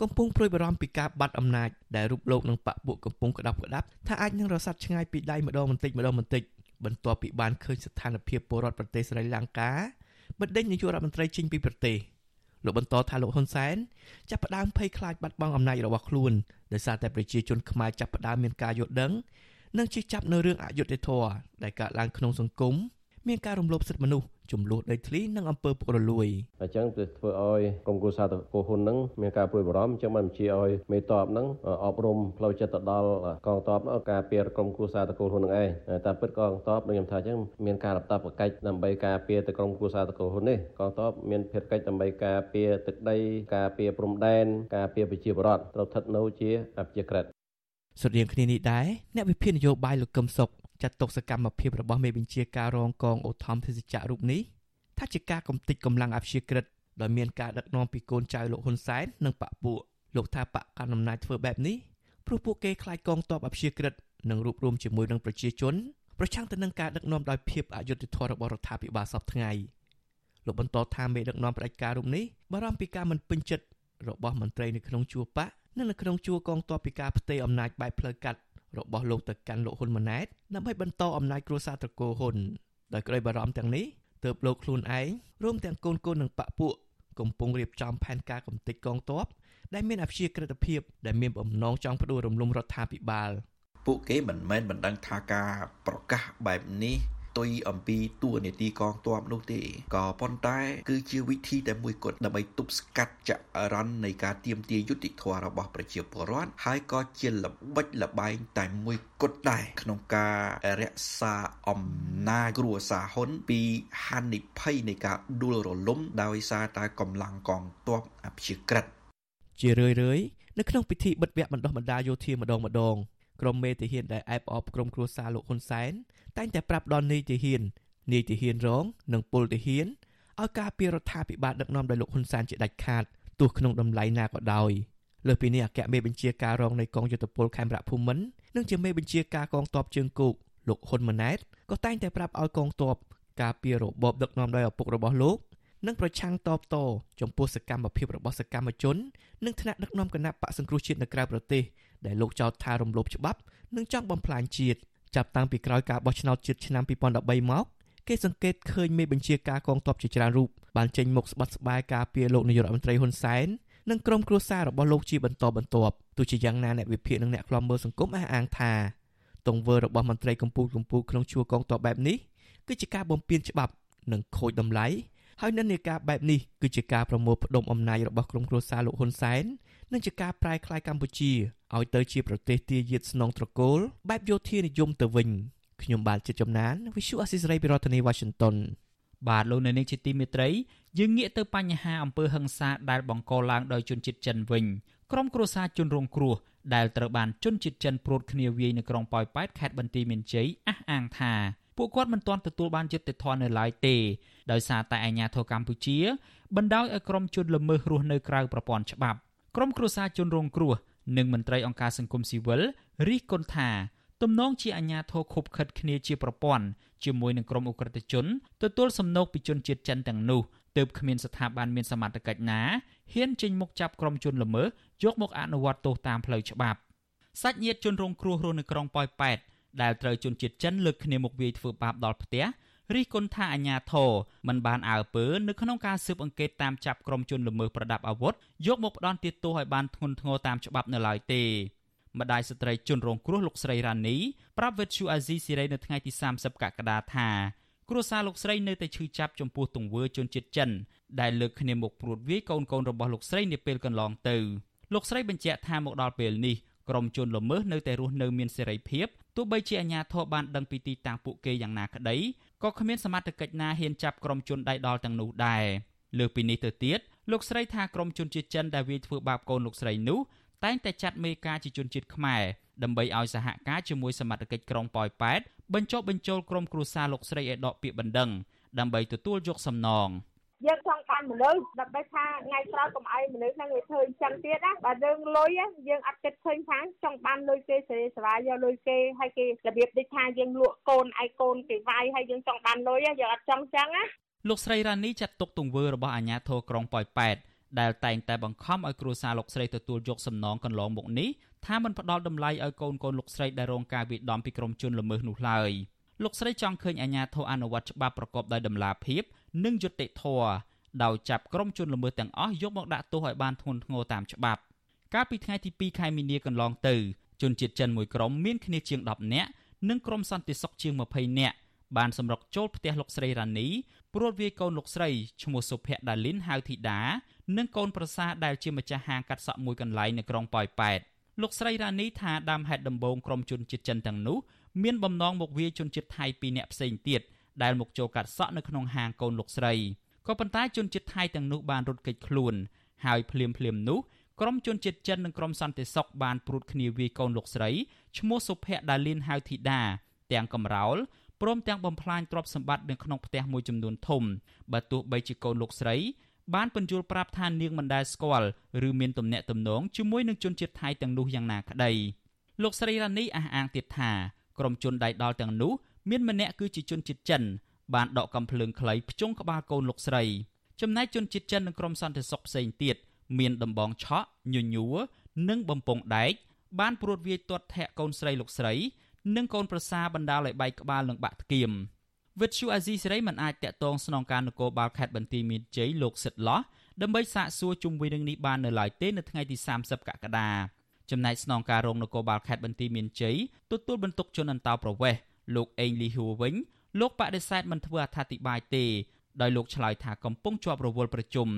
កំពុងព្រួយបារម្ភពីការបាត់អំណាចដែលរូបលោកនឹងបកពួកកំពុងក្តាប់ក្តាប់ថាអាចនឹងរសាត់ឆ្ងាយពីដៃម្ដងបន្តិចម្ដងបន្តិចបន្ទាប់ពីបានឃើញស្ថានភាពពលរដ្ឋប្រទេសស្រីលង្កាបណ្ដេញនាយករដ្ឋមន្ត្រីចេញពីប្រទេស លោកបន្តថាលោកហ៊ុនសែនចាប់ផ្ដើមភ័យខ្លាចបាត់បង់អំណាចរបស់ខ្លួនដោយសារតែប្រជាជនខ្មែរចាប់ផ្ដើមមានការយល់ដឹងនិងជិះចាប់នៅរឿងអយុត្តិធម៌ដែលកើតឡើងក្នុងសង្គមមានការរំលោភសិទ្ធិមនុស្ស ចំនួនដីធ្លីនិងអំពើពុករលួយអញ្ចឹងទៅធ្វើឲ្យក្រុមគូសាតកោហ៊ុននឹងមានការព្រួយបារម្ភអញ្ចឹងបានបញ្ជាឲ្យមេតបនឹងអប់រំផ្លូវចិត្តទៅដល់កងទ័ពនោះការពារក្រុមគូសាតកោហ៊ុននឹងឯងតែពិតកងទ័ពដូចខ្ញុំថាអញ្ចឹងមានការរំតាប់ប្រកិច្ចដើម្បីការពារទៅក្រុមគូសាតកោហ៊ុននេះកងទ័ពមានភារកិច្ចដើម្បីការពារទឹកដីការពារព្រំដែនការពារប្រជាពលរដ្ឋត្រូវស្ថិតនៅជាអព្យាក្រឹតស្រដៀងគ្នានេះដែរអ្នកវិភាគនយោបាយលោកកឹមសុខ ចាត់ទុកសកម្មភាពរបស់មេបញ្ជាការរងកងអូថំភេសជ្ជៈរូបនេះថាជាការកំទេចកម្លាំងអព្យាក្រឹតដោយមានការដឹកនាំពីកូនចៅលោកហ៊ុនសែននិងបកពួកលោកថាបកកណ្ដាលអំណាចធ្វើបែបនេះព្រោះពួកគេខ្លាចកងទ័ពអព្យាក្រឹតនិងរួបរวมជាមួយនឹងប្រជាជនប្រឆាំងទៅនឹងការដឹកនាំដោយភាពអយុត្តិធម៌របស់រដ្ឋាភិបាលសពថ្ងៃលោកបន្តថាមេដឹកនាំផ្ដាច់ការរូបនេះបារម្ភពីការមិនពេញចិត្តរបស់មន្ត្រីនៅក្នុងជួរបកនិងនៅក្នុងជួរកងទ័ពពីការផ្ទេរអំណាចបែបផ្លូវកាត់ របស់លោកទៅកាន់លោកហ៊ុនម៉ាណែតដើម្បីបន្តអំណាចគ្រួសារត្រកូលហ៊ុនដោយក្តីបារម្ភទាំងនេះទើបលោកខ្លួនឯងរួមទាំងកូនកូននិងបពពួកកំពុងរៀបចំផែនការកំទេចកងទ័ពដែលមានអព្យាក្រឹតភាពដែលមានបំណងចង់ផ្ដួលរំលំរដ្ឋាភិបាល ពួកគេមិនមែនបណ្ដឹងថាការប្រកាសបែបនេះ ទុយអំពីតួនាទីកងទ័ពនោះទេក៏ប៉ុន្តែ គឺជាវិធីតែមួយគត់ដើម្បីទប់ស្កាត់ចរន្តនៃការទៀមទាយុតិធម៌របស់ប្រជាពលរដ្ឋហើយក៏ជាល្បិចលបែងតែមួយគត់ដែរក្នុងការរក្សាអំណាចគ្រួសារហ៊ុនពីហានិភ័យនៃការដួលរលំដោយសារតែកម្លាំងកងទ័ពអព្យាក្រឹតជារឿយៗនៅក្នុងពិធីបិទវគ្គបណ្ដុះបណ្ដាលយោធាម្ដងម្ដង ក្រុមមេទាហានដែលអែបអបក្រុមគ្រួសារលោកហ៊ុនសែនតែងតែប្រាប់ដល់នាយទាហាននាយទាហានរង និងពលទាហានឲ្យការពីរដ្ឋាភិបាលដឹកនាំដោយលោកហ៊ុនសែនជាដាច់ខាតទោះក្នុងតម្លៃណាក៏ដោយលើសពីនេះអគ្គមេបញ្ជាការរងនៃកងយុទ្ធពលខេមរៈភូមិន្ទនិងជាមេបញ្ជាការកងទ័ពជើងគោកលោកហ៊ុនម៉ាណែតក៏តែងតែប្រាប់ឲ្យកងទ័ពការពីរបបដឹកនាំដោយឪពុករបស់លោកនិងប្រឆាំងតបតចំពោះសកម្មភាពរបស់សកម្មជន និងថ្នាក់ដឹកនាំគណៈបកសង្គ្រោះជាតិនៅក្រៅប្រទេស ដែលលោកចោទថារំលោភច្បាប់និងចង់បំផ្លាញជាតិចាប់តាំងពីក្រោយការបោះឆ្នោតជាតិឆ្នាំ2013មកគេសង្កេតឃើញមេបញ្ជាការកងទ័ពជាច្រើនរូបបានចេញមុខស្បត់ស្បាយការពារលោកនាយករដ្ឋមន្ត្រីហ៊ុនសែននិងក្រុមគ្រួសាររបស់លោកជាបន្តបន្ទាប់ទោះជាយ៉ាងណាអ្នកវិភាគនិងអ្នកខ្លាំមើលសង្គមអះអាងថាទង្វើរបស់មន្ត្រីកម្ពុជាកម្ពុជាក្នុងជួរកងទ័ពបែបនេះគឺជាការបំពានច្បាប់និងខូចតម្លៃហើយនិន្នាការបែបនេះគឺជាការប្រមូលផ្ដុំអំណាចរបស់ក្រុមគ្រួសារលោកហ៊ុនសែននិងជាការប្រែក្លាយកម្ពុជា ឲ្យទៅជាប្រទេសទាយាទស្នងត្រកូលបែបយោធានិយមទៅវិញខ្ញុំបាទជាចំណាន Visual Assisray ពីរដ្ឋធានី Washington បាទលោកនៅនាងជាទីមេត្រីយើងងាកទៅបញ្ហាអំពើហិង្សាដែលបង្កឡើងដោយជនជាតិចិនវិញក្រុមគ្រួសារជនរងគ្រោះដែលត្រូវបានជនជាតិចិនព្រួតគ្នាវាយនៅក្រុងប៉ោយប៉ែតខេត្តបន្ទាយមានជ័យអះអាងថាពួកគាត់មិនទាន់ទទួលបានយុត្តិធម៌នៅឡើយទេដោយសារតែអាជ្ញាធរកម្ពុជាបណ្ដោយឲ្យក្រុមជនល្មើសរស់នៅក្រៅប្រព័ន្ធច្បាប់ក្រុមគ្រួសារជនរងគ្រោះ និងមន្ត្រីអង្គការសង្គមស៊ីវិលរិះគន់ថាទំនងជាអាញាធរខុបខិតគ្នាជាប្រព័ន្ធជាមួយនឹងក្រុមអ ுக ្រិតជនទទួលសំណូកពីជនជាតិចិនទាំងនោះទើបគ្មានស្ថាប័នមានសមត្ថកិច្ចណាហ៊ានចេញមុខចាប់ក្រុមជនល្មើសយកមកអនុវត្តទោសតាមផ្លូវច្បាប់សាច់ញាតិជនរងគ្រោះរស់នៅក្រុងប៉ោយប៉ែតដែលត្រូវជនជាតិចិនលើកគ្នាមកវាយធ្វើបាបដល់ផ្ទះ រិះគន់ថាអាញាធរមិនបានអើពើនៅក្នុងការស៊ើបអង្កេតតាមចាប់ក្រុមជនល្មើសប្រដាប់អាវុធយកមកផ្ដន់ទោសឲ្យបានធ្ងន់ធ្ងរតាមច្បាប់នៅឡើយទេម្ដាយស្ត្រីជនរងគ្រោះលោកស្រីរ៉ានីប្រាប់វិទ្យុអាស៊ីសេរីនៅថ្ងៃទី30កក្កដាថាគ្រួសារលោកស្រីនៅតែឈឺចាប់ចំពោះទង្វើជនជាតិចិនដែលលើកគ្នាមកព្រួតវាយកូនកូនរបស់លោកស្រីនាពេលកន្លងទៅលោកស្រីបញ្ជាក់ថាមកដល់ពេលនេះក្រុមជនល្មើសនៅតែរស់នៅមានសេរីភាពទោះបីជាអាជ្ញាធរបានដឹងពីទីតាំងពួកគេយ៉ាងណាក្តី ក៏គ្មានសមត្ថកិច្ចណាហ៊ានចាប់ក្រុមជនដៃដល់ទាំងនោះដែរលើពីនេះទៅទៀតលោកស្រីថាក្រុមជនជាតិចិនដែលវាយធ្វើបាបកូនលោកស្រីនោះតែងតែចាត់មេការជាជនជាតិខ្មែរដើម្បីឲ្យសហការជាមួយសមត្ថកិច្ចក្រុងប៉ោយប៉ែតបញ្ចុះបញ្ចូលក្រុមគ្រួសារលោកស្រីឲ្យដកពាក្យបណ្ដឹងដើម្បីទទួលយកសំណង យើងចង់បានមនុស្សដើម្បីថាថ្ងៃក្រោយកុំឲ្យមនុស្សហ្នឹងវាធ្វើអញ្ចឹងទៀតណាបើយើងលុយយើងអត់គិតឃើញថាចង់បានលុយគេសេរីសវាយកលុយគេហើយគេរបៀបដូចថាយើងលក់កូនឯកូនគេវាយហើយយើងចង់បានលុយយើងអត់ចង់ចឹងណាលោកស្រីរ៉ានីចាត់ទុកទង្វើរបស់អាជ្ញាធរក្រុងប៉ោយប៉ែតដែលតែងតែបង្ខំឲ្យគ្រួសារលោកស្រីទទួលយកសំណងកន្លងមកនេះថាមិនផ្ដល់តម្លៃឲ្យកូនកូនលោកស្រីដែលរងការវាយដំពីក្រុមជនល្មើសនោះឡើយ លោកស្រីចង់ឃើញអាជ្ញាធរអនុវត្តច្បាប់ប្រកបដោយតម្លាភាព និងយុត្តិធម៌ដោយចាប់ក្រុមជនល្មើសទាំងអស់យកមកដាក់ទោសឲ្យបានធ្ងន់ធ្ងរតាមច្បាប់កាលពីថ្ងៃទី2ខែមីនាកន្លងទៅជនជាតិចិនមួយក្រុមមានគ្នាជាង10នាក់និងក្រុមសន្តិសុខជាង20នាក់បានសម្រុកចូលផ្ទះលោកស្រីរ៉ានីព្រួតវាយកូនលោកស្រីឈ្មោះសុភ័ក្រដាលីនហៅធីតានិងកូនប្រសាដែលជាម្ចាស់ហាងកាត់សក់មួយកន្លែងនៅក្រុងប៉ោយប៉ែត លោកស្រីរ៉ានីថាដើមហេតុដំបូងក្រុមជនជាតិចិនទាំងនោះមានបំណងមកវាយជនជាតិថៃពីរនាក់ផ្សេងទៀតដែលមកចូលកាត់សក់នៅក្នុងហាងកូនលោកស្រីក៏ប៉ុន្តែជនជាតិថៃទាំងនោះបានរត់គេចខ្លួនហើយភ្លាមភ្លាមនោះក្រុមជនជាតិចិននិងក្រុមសន្តិសុខបានព្រួតគ្នាវាយកូនលោកស្រីឈ្មោះសុភ័ក្រដាលីនហៅធីតាទាំងកំរោលព្រមទាំងបំផ្លាញទ្រព្យសម្បត្តិនៅក្នុងផ្ទះមួយចំនួនធំបើទោះបីជាកូនលោកស្រី បានបញ្យល់ប្រាប់ថានាងមិនដែលស្គាល់ឬមានទំនាក់ទំនងជាមួយនឹងជនជាតិថៃទាំងនោះយ៉ាងណាក្តីលោកស្រីរ៉ានីអះអាងទៀតថាក្រុមជនដៃដល់ទាំងនោះមានម្នាក់គឺជាជនជាតិចិនបានដកកំភ្លើងខ្លីភ្ជង់ក្បាលកូនលោកស្រីចំណែកជនជាតិចិននិងក្រុមសន្តិសុខផ្សេងទៀតមានដំបងឆក់ញញួរនិងបំពង់ដែកបានព្រួតវាយទាត់ធាក់កូនស្រីលោកស្រី និងកូនប្រសាបណ្ដាលឲ្យបែកក្បាលនិងបាក់ធ្គាម វិទ្យុអាស៊ីសេរីមិនអាចតាក់ទងស្នងការនគរបាលខេត្តបន្ទាយមានជ័យលោកសិតឡោះដើម្បីសាកសួរជុំវិញរឿងនេះបាននៅឡើយទេនៅថ្ងៃទី30កក្កដាចំណែកស្នងការរងនគរបាលខេត្តបន្ទាយមានជ័យទទួលបន្ទុកជនអន្តោប្រវេសន៍លោកអេងលីហួរវិញលោកបដិសេធមិនធ្វើអត្ថាធិប្បាយទេដោយលោកឆ្លើយថាកំពុងជាប់រវល់ប្រជុំ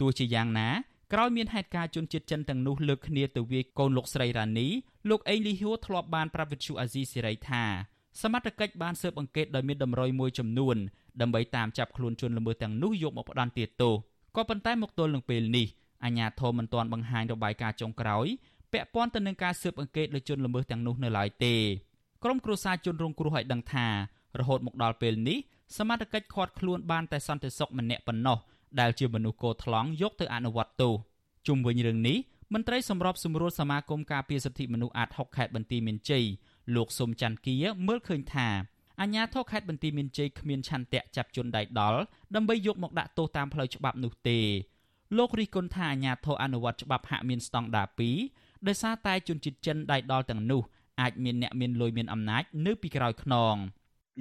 ទោះជាយ៉ាងណាក្រោយមានហេតុការណ៍ជនជាតិចិនទាំងនោះលើកគ្នាទៅវាយកូនលោកស្រីរ៉ានីលោកអេងលីហួរធ្លាប់បានប្រាប់វិទ្យុអាស៊ីសេរីថា សមត្ថកិច្ចបានស៊ើបអង្កេតដោយមានតម្រុយមួយចំនួនដើម្បីតាមចាប់ខ្លួនជនល្មើសទាំងនោះយកមកផ្ដន្ទាទោសក៏ប៉ុន្តែមកទល់នឹងពេលនេះអាជ្ញាធរមិនទាន់បង្ហាញរបាយការណ៍ចុងក្រោយពាក់ព័ន្ធទៅនឹងការស៊ើបអង្កេតលើជនល្មើសទាំងនោះនៅឡើយទេក្រុមគ្រួសារជនរងគ្រោះឲ្យដឹងថារហូតមកដល់ពេលនេះសមត្ថកិច្ចឃាត់ខ្លួនបានតែសន្តិសុខម្នាក់ប៉ុណ្ណោះដែលជាមនុស្សកោថ្លង់យកទៅអនុវត្តទោសជុំវិញរឿងនេះមន្ត្រីសម្របសម្រួលសមាគមការពារសិទ្ធិមនុស្សអាត6ខេត្តបន្ទាយមានជ័យ លោកសុំច័ន្ទគាមើលឃើញថាអាញាធរខេត្តបន្ទាយមានជ័យគ្មានឆន្ទៈចាប់ជនដៃដល់ដើម្បីយកមកដាក់ទោសតាមផ្លូវច្បាប់នោះទេលោករិះគន់ថាអាញាធរអនុវត្តច្បាប់ហាក់មានស្តង់ដារ2ដោយសារតែជនជាតិចិនដៃដល់ទាំងនោះអាចមានអ្នកមានលុយមានអំណាចនៅពីក្រោយខ្នង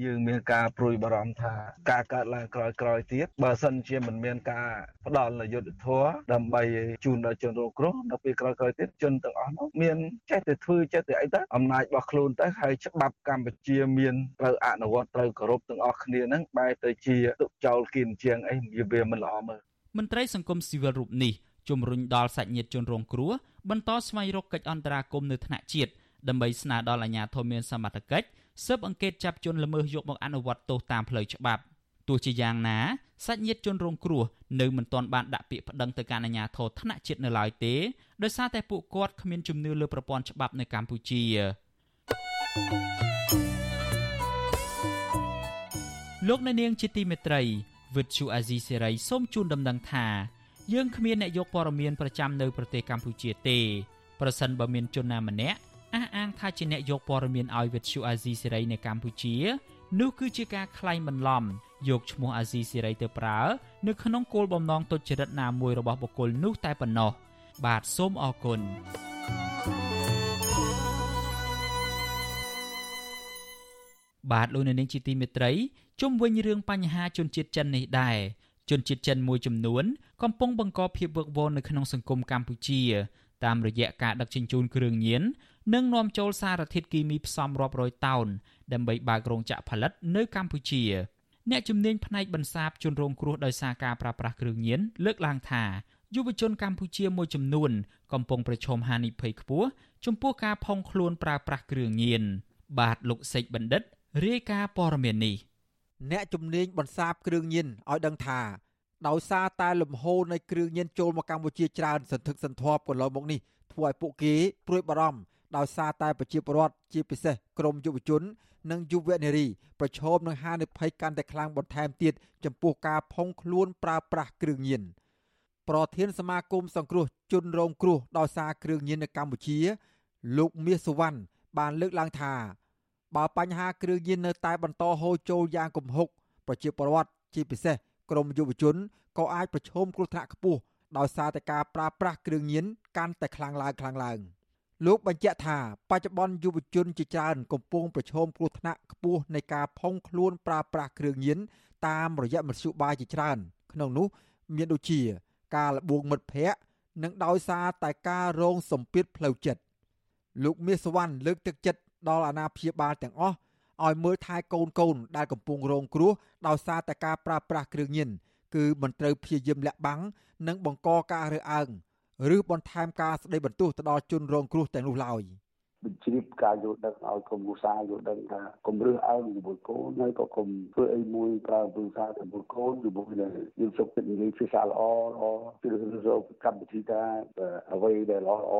យើងមានការព្រួយបារម្ភថាការកើតឡើងក្រោយក្រោយទៀតបើសិនជាមិនមានការផ្ដល់នយោបាយធម៌ដើម្បីជូនដល់ជនរងគ្រោះនៅពេលក្រោយក្រោយទៀតជនទាំងអស់នោះមានចេះតែធ្វើចេះតែអីទៅអំណាចរបស់ខ្លួនទៅហើយច្បាប់កម្ពុជាមានត្រូវអនុវត្តត្រូវគោរពទាំងអស់គ្នានឹងបែរទៅជាទុកចោលគៀនជាងអីវាមិនល្អមើលមន្ត្រីសង្គមស៊ីវិលរូបនេះជំរុញដល់សាច់ញាតិជនរងគ្រោះបន្តស្វែងរកកិច្ចអន្តរាគមន៍នៅថ្នាក់ជាតិដើម្បីស្នើដល់អាជ្ញាធរមានសមត្ថកិច្ចស៊ើបអង្កេតចាប់ជនល្មើសយកមកអនុវត្តទោសតាមផ្លូវច្បាប់ទោះជាយ៉ាងណាសាច់ញាតិជនរងគ្រោះនៅមិនទាន់បានដាក់ពាក្យប្តឹងទៅកាន់អាជ្ញាធរថ្នាក់ជាតិនៅឡើយទេដោយសារតែពួកគាត់គ្មានជំនឿលើប្រព័ន្ធច្បាប់នៅកម្ពុជាលោកអ្នកនាងជាទីមេត្រីវិទ្យុអាស៊ីសេរីសូមជូនដំណឹងថាយើងគ្មានអ្នកយកព័ត៌មានប្រចាំនៅប្រទេសកម្ពុជាទេប្រសិនបើមានជនណាម្នាក់ អះអាងថាជាអ្នកយកព័ត៌មានឲ្យវិទ្យុអាស៊ីសេរីនៅកម្ពុជានោះគឺជាការក្លែងបន្លំយកឈ្មោះអាស៊ីសេរីទៅប្រើនៅក្នុងគោលបំណងទុច្ចរិតណាមួយរបស់បុគ្គលនោះតែប៉ុណ្ណោះបាទសូមអរគុណបាទលោកនៅនាងជាទីមេត្រីជុំវិញរឿងបញ្ហាជនជាតិចិននេះដែរជនជាតិចិនមួយចំនួនកំពុងបង្កភាពវឹកវរនៅក្នុងសង្គមកម្ពុជា តាមរយៈការដឹកជញ្ជូនគ្រឿងញៀននិងនាំចូលសារធាតុគីមីផ្សំរាប់រយតោនដើម្បីបើករោងចក្រផលិតនៅកម្ពុជាអ្នកជំនាញផ្នែកបន្សាបជនរងគ្រោះដោយសារការប្រើប្រាស់គ្រឿងញៀនលើកឡើងថាយុវជនកម្ពុជាមួយចំនួន កំពុងប្រឈមហានិភ័យខ្ពស់ចំពោះការផុងខ្លួនប្រើប្រាស់គ្រឿងញៀនបាទលោកសេចបណ្ឌិតរាយការណ៍ព័ត៌មាននេះអ្នកជំនាញបន្សាបគ្រឿងញៀនឲ្យដឹងថា ដោយសារតែលំហូរនៃគ្រឿងញៀនចូលមកកម្ពុជាច្រើនសន្ធឹកសន្ធាប់កន្លងមកនេះធ្វើឲ្យពួកគេព្រួយបារម្ភដោយសារតែប្រជាពលរដ្ឋជាពិសេសក្រមយុវជន និងយុវនារីប្រឈមនឹងហានិភ័យកាន់តែខ្លាំងបន្ថែមទៀតចំពោះការផុងខ្លួនប្រើប្រាស់គ្រឿងញៀនប្រធានសមាគមសង្គ្រោះជនរងគ្រោះដោយសារគ្រឿងញៀននៅកម្ពុជា លោកមាសសុវណ្ណបានលើកឡើងថាបើបញ្ហាគ្រឿងញៀននៅតែបន្តហូរចូលយ៉ាងគំហុកប្រជាពលរដ្ឋជាពិសេស ក្រមយុវជនក៏អាចប្រឈមគ្រោះថ្នាក់ខ្ពស់ដោយសារតែការប្រើប្រាស់គ្រឿងញៀនកាន់តែខ្លាំងឡើងខ្លាំងឡើង។លោកបញ្ជាក់ថាបច្ចុប្បន្នយុវជនជាច្រើនកំពុងប្រឈមគ្រោះថ្នាក់ខ្ពស់នៃការផុងខ្លួនប្រើប្រាស់គ្រឿងញៀនតាមរយៈមធ្យោបាយជាច្រើន ក្នុងនោះ មានដូចជា ការលបួងមិត្តភ័ក្តិនិងដោយសារតែការរងសម្ពាធផ្លូវចិត្តលោកមាសវណ្ណលើកទឹកចិត្តដល់អាណាព្យាបាលទាំងអស់ ឲ្យមើលថែកូនកូនដែលកំពុងរងគ្រោះដោយសារតែការប្រើប្រាស់គ្រឿងញៀនគឺមិនត្រូវព្យាយាមលាក់បាំងនិងបង្កការរើសអើងឬបន្ថែមការស្ដីបន្ទោសទៅដល់ជនរងគ្រោះទាំងនោះឡើយ បញ្ជ្រាបការយល់ដឹងឲ្យក្រុមគ្រួសារយល់ដឹងថាកុំរើសអើងជាមួយកូនហើយក៏កុំធ្វើអីមួយប្រើភាសាជាមួយកូនជាមួយនឹងយើងសុខចិត្តនិយាយភាសាល្អល្អជឿរកកម្មវិធីថាអ្វីដែលល្អល្អ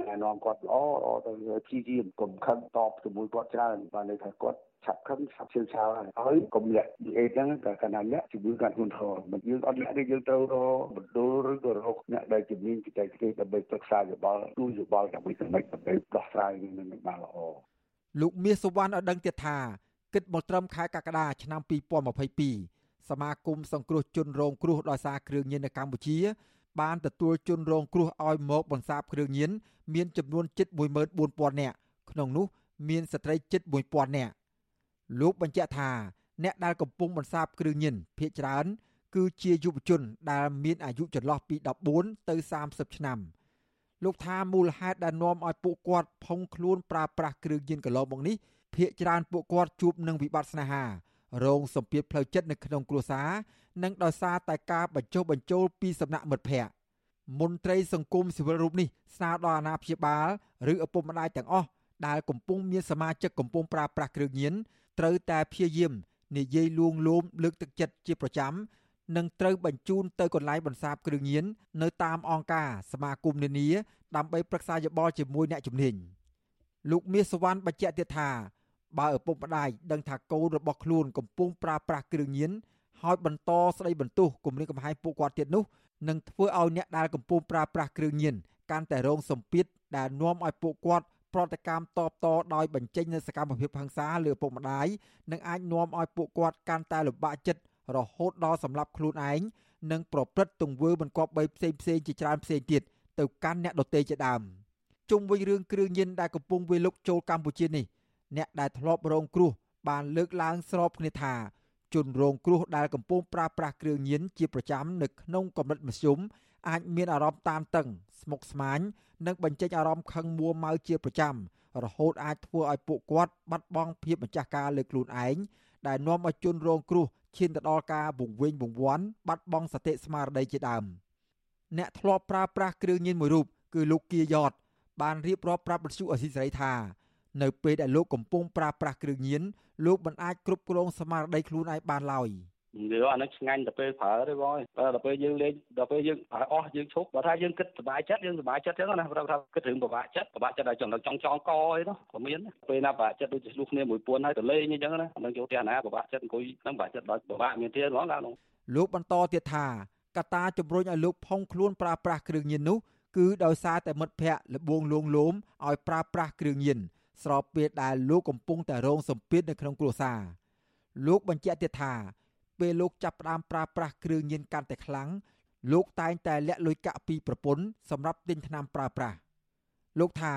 ណែនាំគាត់ល្អល្អទៅព្យាយាមកុំខឹងតបជាមួយគាត់ច្រើនបានន័យថាគាត់ ឆាប់ខឹងឆាប់ជឿឆាវហើយហើយកុំលាក់អេហ្នឹងតែកណ្ដាលលាក់ជំងឺកាន់ធ្ងន់ធ្ងរមិនយើងអត់លាក់ទេយើងត្រូវរកបណ្ដុលឬក៏រកអ្នកដែលជំនាញបច្ចេកទេសដើម្បីប្រឹក្សាយោបល់ទូយោបល់ដើម្បីសម្រេចដើម្បីដោះស្រាយនឹងបានល្អលោកមាសសុវណ្ណឲ្យដឹងទៀតថាគិតមកត្រឹមខែកក្កដាឆ្នាំ2022សមាគមសង្គ្រោះជនរងគ្រោះដោយសារគ្រឿងញៀននៅកម្ពុជា បានទទួលជនរងគ្រោះឲ្យមកបន្សាបគ្រឿងញៀនមានចំនួនជិត14000នាក់ក្នុងនោះមានស្ត្រីជិត1000នាក់ លោកបញ្ជាក់ថាអ្នកដែលកំពុងបន្សាបគ្រឿងញៀនភ ieck ច្រើន គឺជាយុវជនដែលមានអាយុចន្លោះពី14ទៅ30ឆ្នាំលោកថាមូលហេតុដែលនាំឲ្យពួកគាត់ផុងខ្លួនប្រើប្រាស់គ្រឿងញៀនកន្លងមកនេះភ ieck ច្រើនពួកគាត់ជួបនឹងវិបត្តិស្នេហារងសម្ពាធផ្លូវចិត្តនៅក្នុងគ្រួសារនិងដោយសារតែការបញ្ចុះបញ្ចូលពីសំណាក់មិត្តភ័ក្តិមន្ត្រីសង្គមស៊ីវិលរូបនេះស្នើដល់អាណាព្យាបាលឬឪពុកម្ដាយទាំងអស់ដែលកំពុងមានសមាជិកកំពុងប្រើប្រាស់គ្រឿងញៀន ត្រូវតែព្យាយាមនិយាយលួងលោមលើកទឹកចិត្តជាប្រចាំនិងត្រូវបញ្ជូនទៅកន្លែងបន្សាបគ្រឿងញៀននៅតាមអង្គការសមាគមនានាដើម្បីប្រឹក្សាយោបល់ជាមួយអ្នកជំនាញលោកមាសសវណ្ណបញ្ជាក់ទៀតថាបើឪពុកម្ដាយដឹងថាកូនរបស់ខ្លួនកំពុងប្រើប្រាស់គ្រឿងញៀនហើយបន្តស្ដីបន្ទោសគំរាមកំហែងពួកគាត់ទៀតនោះនឹងធ្វើឲ្យអ្នកដែលកំពុងប្រើប្រាស់គ្រឿងញៀនកាន់តែរងសម្ពាធដែលនាំឲ្យពួកគាត់ ប្រតិកម្មតបតដោយបញ្ចេញនូវសកម្មភាពហិង្សាលើឪពុកម្ដាយនិងអាចនាំឲ្យពួកគាត់កាន់តែលំបាកចិត្តរហូតដល់សម្លាប់ខ្លួនឯងនិងប្រព្រឹត្តទង្វើមិនគប្បីផ្សេងផ្សេងជាច្រើនផ្សេងទៀតទៅកាន់អ្នកដទៃជាដើមជុំវិញរឿងគ្រឿងញៀនដែលកំពុងវាយលុកចូលកម្ពុជានេះអ្នកដែលធ្លាប់រងគ្រោះបានលើកឡើងស្របគ្នាថាជនរងគ្រោះដែលកំពុងប្រើប្រាស់គ្រឿងញៀនជាប្រចាំនៅក្នុងកម្រិតមធ្យម អាចមានអារម្មណ៍តានតឹងស្មុគស្មាញនិងបញ្ចេញអារម្មណ៍ខឹងមួម៉ៅជាប្រចាំរហូតអាចធ្វើឲ្យពួកគាត់បាត់បង់ភាពម្ចាស់ការលើខ្លួនឯងដែលនាំឲ្យជនរងគ្រោះឈានទៅដល់ការវង្វេងវង្វាន់បាត់បង់សតិស្មារតីជាដើមអ្នកធ្លាប់ប្រើប្រាស់គ្រឿងញៀនមួយរូបគឺលោកគៀយ៉តបានរៀបរាប់ប្រាប់បទសុអសីសេរីថានៅពេលដែលលោកកំពុងប្រើប្រាស់គ្រឿងញៀនលោកមិនអាចគ្រប់គ្រងស្មារតីខ្លួនឯងបានឡើយ និយាយអានឹងឆ្ងាញ់ទៅពេលប្រើទេបងដល់ពេលយើងលេងដល់ពេលយើងប្រើអស់យើងឈប់បើថាយើងគិតសុបាយចិត្តយើងសុបាយចិត្តចឹងណាប្រាប់ថាគិតរឿងពិបាកចិត្តពិបាកចិត្តឲ្យចង់ចង់ចងកអីនោះក៏មានពេលណាពិបាកចិត្តដូចជាឆ្លុះគ្នាមួយពួនហើយទៅលេងអញ្ចឹងណានឹងចូលផ្ទះណាពិបាកចិត្តអង្គុយនឹងពិបាកចិត្តដល់ពិបាកមានទៀតហ្មងឡានោះលោកបន្តទៀតថាកត្តាជំរុញឲ្យលោកផុងខ្លួនប្រើប្រាស់គ្រឿងញៀននោះគឺដោយសារតែមិត្តភ័ក្តិលបងលងលោមឲ្យប្រើប្រាស់គ្រឿងញៀនស្របពេលដែលលោកកំពុងតែរងសម្ពាធនៅក្នុងគ្រួសារលោកបញ្ជាក់ទៀតថា ពេលលោកចាប់ផ្ដើមប្រើប្រាស់គ្រឿងញៀនកាន់តែខ្លាំងលោកតែងតែលាក់លុយកាក់ពីប្រពន្ធសម្រាប់ទិញថ្នាំប្រើប្រាស់លោកថា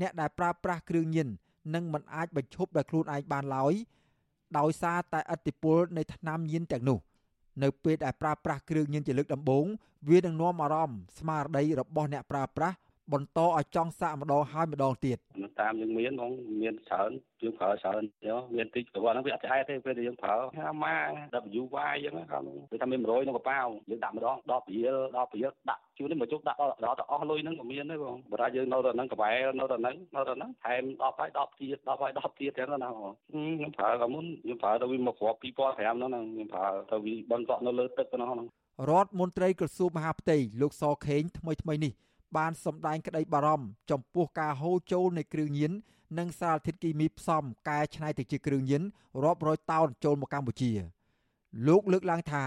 អ្នកដែលប្រើប្រាស់គ្រឿងញៀននឹងមិនអាចបញ្ឈប់ដោយខ្លួនឯងបានឡើយដោយសារតែឥទ្ធិពលនៃថ្នាំញៀនទាំងនោះ នៅពេលដែលប្រើប្រាស់គ្រឿងញៀនជាលើកដំបូងវានឹងនាំអារម្មណ៍ស្មារតីរបស់អ្នកប្រើប្រាស់ បន្តឲ្យចង់សាកម្ដងហើយម្ដងទៀតតាមយើងមានផងមានច្រើនយើងប្រើច្រើនយោមានតិចព្រោះហ្នឹងវាអត់ឆ្អែតទេពេលដែលយើងប្រើហាម៉ា WY អញ្ចឹងគាត់គេថាមាន100ក្នុងកប៉ាវយើងដាក់ម្ដង10ព្រាល10ព្រាលដាក់ជួននេះមកជុកដាក់ដល់ដល់ទៅអស់លុយហ្នឹងក៏មានដែរបងបើថាយើងនៅទៅហ្នឹងកវ៉ែនៅទៅហ្នឹងនៅទៅហ្នឹងថែម10ហើយ10ទៀត10ហើយ10ទៀតចឹងណាបងខ្ញុំប្រើក៏មុនខ្ញុំប្រើទៅវាមកគ្រាប់2005ហ្នឹងខ្ញុំប្រើទៅវាបន់កក់នៅលើទឹកហ្នឹងរដ្ឋមន្ត្រីក្រសួងមហាផ្ទៃលោកសខេងថ្មីថ្មីនេះ បានសម្ដែងក្តីបារម្ភចំពោះការហូរចូលនៃគ្រឿងញៀននិងសារធាតុគីមីផ្សំកែច្នៃទៅជាគ្រឿងញៀនរាប់រយតោនចូលមកកម្ពុជា លោកលើកឡើងថា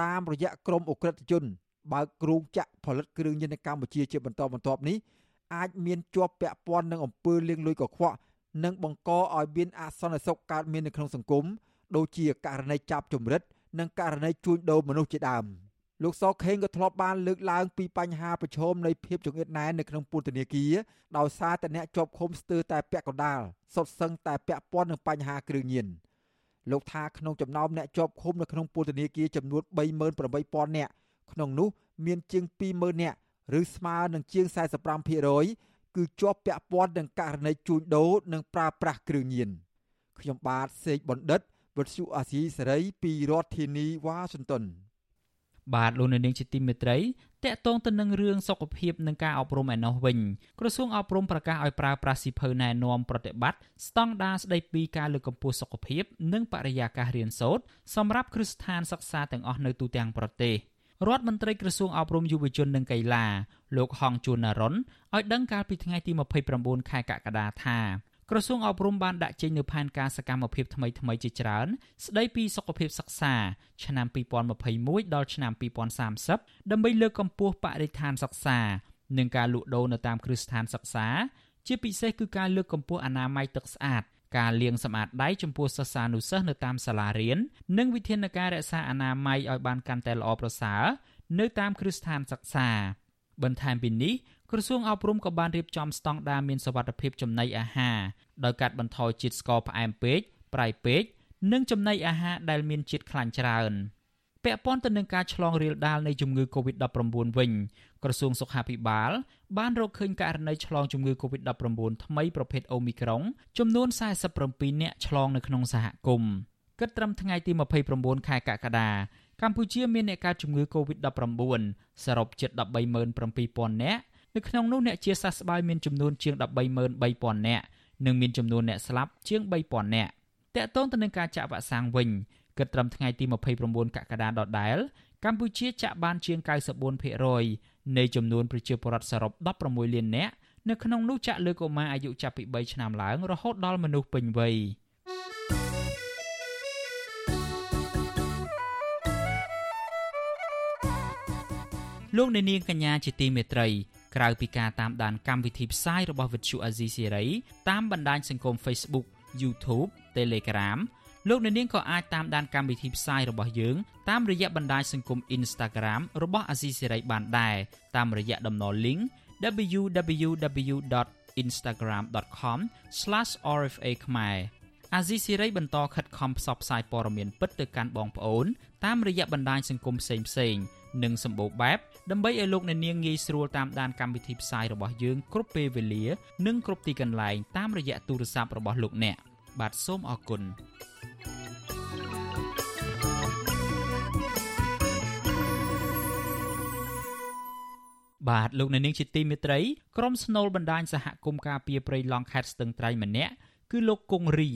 តាមរយៈក្រមអ ுக ្រិតជនបើកគ្រោងចាក់ផលិតគ្រឿងញៀននៅកម្ពុជាជាបន្តបន្ទាប់នេះអាចមានជាប់ពាក់ព័ន្ធនឹងអំពើលាងលុយកខ្វក់និងបង្កឲ្យមានអសន្តិសុខកើតមាននៅក្នុងសង្គមដូចជាករណីចាប់ជំរិត និងករណីជួញដូរមនុស្សជាដើម។ លោកសខេងក៏ធ្លាប់បានលើកឡើងពីបញ្ហាប្រឈមនៃភាពចង្អៀតណែននៅក្នុងពន្ធនាគារដោយសារតែអ្នកជាប់ឃុំស្ទើរតែពាក់កណ្ដាលសុទ្ធសឹងតែពាក់ព័ន្ធនឹងបញ្ហាគ្រឿងញៀនលោកថាក្នុងចំណោមអ្នកជាប់ឃុំនៅក្នុងពន្ធនាគារចំនួន38000នាក់ក្នុងនោះមានជាង20000នាក់ឬស្មើនឹងជាង45%គឺជាប់ពាក់ព័ន្ធនឹងករណីជួញដូរនិងប្រើប្រាស់គ្រឿងញៀនខ្ញុំបាទសេកបណ្ឌិតវុទ្ធុអាស៊ីសេរីពីរដ្ឋធានីវ៉ាស៊ីនតោន បាទលោកនៅនាងជាទីមេត្រីតកតងទៅនឹងរឿងសុខភាពនិងការអប់រំឯណោះវិញក្រសួងអប់រំប្រកាសឲ្យប្រើប្រាស់សិភៅណែនាំប្រតិបត្តិស្តង់ដារស្តីពីការលើកកម្ពស់សុខភាព និងបរិយាកាសរៀនសូត្រសម្រាប់គ្រឹះស្ថានសិក្សាទាំងអស់នៅទូទាំងប្រទេសរដ្ឋមន្ត្រីក្រសួងអប់រំយុវជននិងកីឡាលោកហងជួននរុនឲ្យដឹងកាលពីថ្ងៃទី29ខែកក្កដាថា ក្រសួងអប់រំបានដាក់ចេញនូវផែនការសកម្មភាពថ្មីៗជាច្រើន ស្ដីពីសុខភាពសិក្សា ឆ្នាំ2021ដល់ឆ្នាំ2030ដើម្បីលើកកម្ពស់បរិស្ថានសិក្សា និងការលក់ដូរនៅតាមគ្រឹះស្ថានសិក្សា ជាពិសេសគឺការលើកកម្ពស់អនាម័យទឹកស្អាតការលាងសម្អាតដៃចំពោះសិស្សានុសិស្សនៅតាមសាលារៀននិងវិធានការរក្សាអនាម័យឲ្យបានកាន់តែល្អប្រសើរនៅតាមគ្រឹះស្ថានសិក្សា បន្ថែមពីនេះ ក្រសួងអប់រំក៏បានរៀបចំស្តង់ដារមានសវត្ថភាពចំណីអាហារដោយកាត់បន្ថយជាតិស្ករផ្អែមពេកប្រៃពេកនិងចំណីអាហារដែលមានជាតិខ្លាញ់ច្រើនពាក់ព័ន្ធទៅនឹងការឆ្លងរាលដាលនៃជំងឺ Covid-19 វិញក្រសួងសុខាភិបាលបានរកឃើញករណីឆ្លងជំងឺ Covid-19 ថ្មីប្រភេទ Omicron ចំនួន47នាក់ឆ្លងនៅក្នុងសហគមន៍គិតត្រឹមថ្ងៃទី29ខែកក្កដាកម្ពុជាមានអ្នកកើតជំងឺ Covid-19 សរុបជិត137,000នាក់ នៅក្នុងនោះអ្នកជាសះស្បើយមានចំនួនជាង133,000នាក់និងមានចំនួនអ្នកស្លាប់ជាង3,000នាក់តកតងទៅនឹងការចាក់វ៉ាក់សាំងវិញគិតត្រឹមថ្ងៃទី29កក្កដាដដែលកម្ពុជាចាក់បានជាង94%នៃចំនួនប្រជាពលរដ្ឋសរុប16លាននាក់នៅក្នុងនោះចាក់លើកុមារអាយុចាប់ពី3ឆ្នាំឡើងរហូតដល់មនុស្សពេញវ័យលោកអ្នកនាងកញ្ញាជាទីមេត្រី ក្រៅពីការតាមដានកម្មវិធីផ្សាយរបស់ Vuthu Azizi Siri តាមបណ្ដាញសង្គម Facebook YouTube Telegram លោកអ្នកនាងក៏អាចតាមដានកម្មវិធីផ្សាយរបស់យើងតាមរយៈបណ្ដាញសង្គម Instagram របស់ Azizi Siri បានដែរតាមរយៈតំណ link www.instagram.com/rfa ខ្មែរអាស៊ីសេរីបន្តខិតខំផ្សព្វផ្សាយព័ត៌មានពិតទៅកាន់បងប្អូនតាមរយៈបណ្ដាញសង្គមផ្សេងៗ និងសម្បូរបែបដើម្បីឲ្យលោកអ្នកនាងងាយស្រួលតាមដានកម្មវិធីផ្សាយរបស់យើងគ្រប់ពេលវេលា និងគ្រប់ទីកន្លែងតាមរយៈទូរស័ព្ទរបស់លោកអ្នកបាទសូមអរគុណបាទលោកអ្នកនាងជាទីមេត្រីក្រុមស្នូលបណ្ដាញសហគមន៍ការពារព្រៃឡង់ខេត្តស្ទឹងត្រែងម្នាក់គឺលោកគង់រី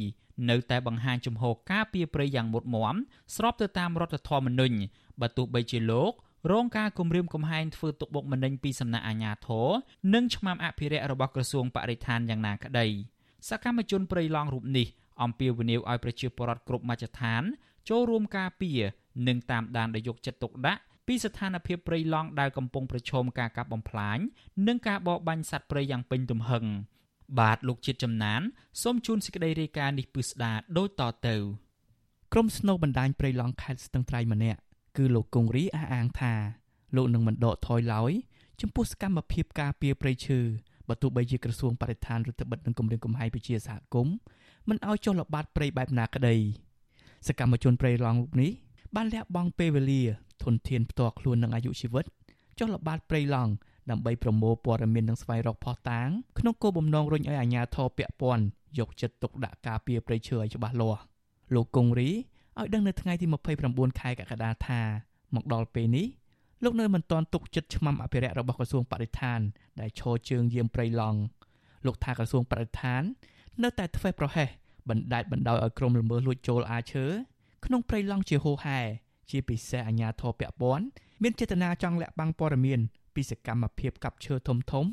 នៅតែបង្ហាញជំហរការពារព្រៃយ៉ាងមុតមមស្របទៅតាមរដ្ឋធម្មនុញ្ញ បើទោះបីជាលោករងការគំរាមកំហែងធ្វើទុកបុកម្នេញពីសំណាក់អាជ្ញាធរនិងឆ្មាំអភិរក្សរបស់ក្រសួងបរិស្ថានយ៉ាងណាក្តីសកម្មជនព្រៃឡង់រូបនេះអំពាវនាវឲ្យប្រជាពលរដ្ឋគ្រប់មជ្ឈដ្ឋាន ចូលរួមការពារនិងតាមដានដោយយកចិត្តទុកដាក់ពីស្ថានភាពព្រៃឡង់ដែលកំពុងប្រឈមការកាប់បំផ្លាញនិងការបរបាញ់សត្វព្រៃយ៉ាងពេញទំហឹងបាទលោកជាតិចំណានសូមជូនសេចក្តីរាយការណ៍នេះពិស្ដាដូចតទៅក្រុមស្នូបណ្ដាញព្រៃឡង់ខេត្តស្ទឹងត្រែងម្នាក់ គឺលោកគង្រីអះអាងថាលោកនឹងមិនដកថយឡើយចំពោះសកម្មភាពការពារព្រៃឈើបើទោះបីជាក្រសួងបរិស្ថានរដ្ឋបិទនឹងគម្រាមកំហែងពជាសហគមន៍មិនឲ្យចុះល្បាតព្រៃបែបណាក្តីសកម្មជនព្រៃឡង់រូបនេះបានលះបង់ពេលវេលាធនធានផ្ទាល់ខ្លួននិងអាយុជីវិតចុះល្បាតព្រៃឡង់ដើម្បីប្រមូលព័ត៌មាននិងស្វែងរកផុសតាងក្នុងគោលបំណងរុញឲ្យអាជ្ញាធរពាក់ព័ន្ធយកចិត្តទុកដាក់ការពារព្រៃឈើឲ្យច្បាស់លាស់លោកកុងរី ឲ្យដឹងនៅថ្ងៃទី29ខែកក្កដាថាមកដល់ពេលនេះលោកនៅមិនទាន់ទុកចិត្តឆ្មាំអភិរក្សរបស់ក្រសួងបរិស្ថាន ដែលឈរជើងយាមព្រៃឡង់លោកថាក្រសួងបរិស្ថាន នៅតែធ្វេសប្រហែសបណ្ដាច់បណ្ដោយឲ្យក្រុមល្មើសលួចចូលអាឈើក្នុងព្រៃឡង់ជាហូហែជាពិសេសអាជ្ញាធរពាក់ព័ន្ធមានចេតនាចង់លាក់បាំងព័ត៌មានពីសកម្មភាពកាប់ឈើធំធំ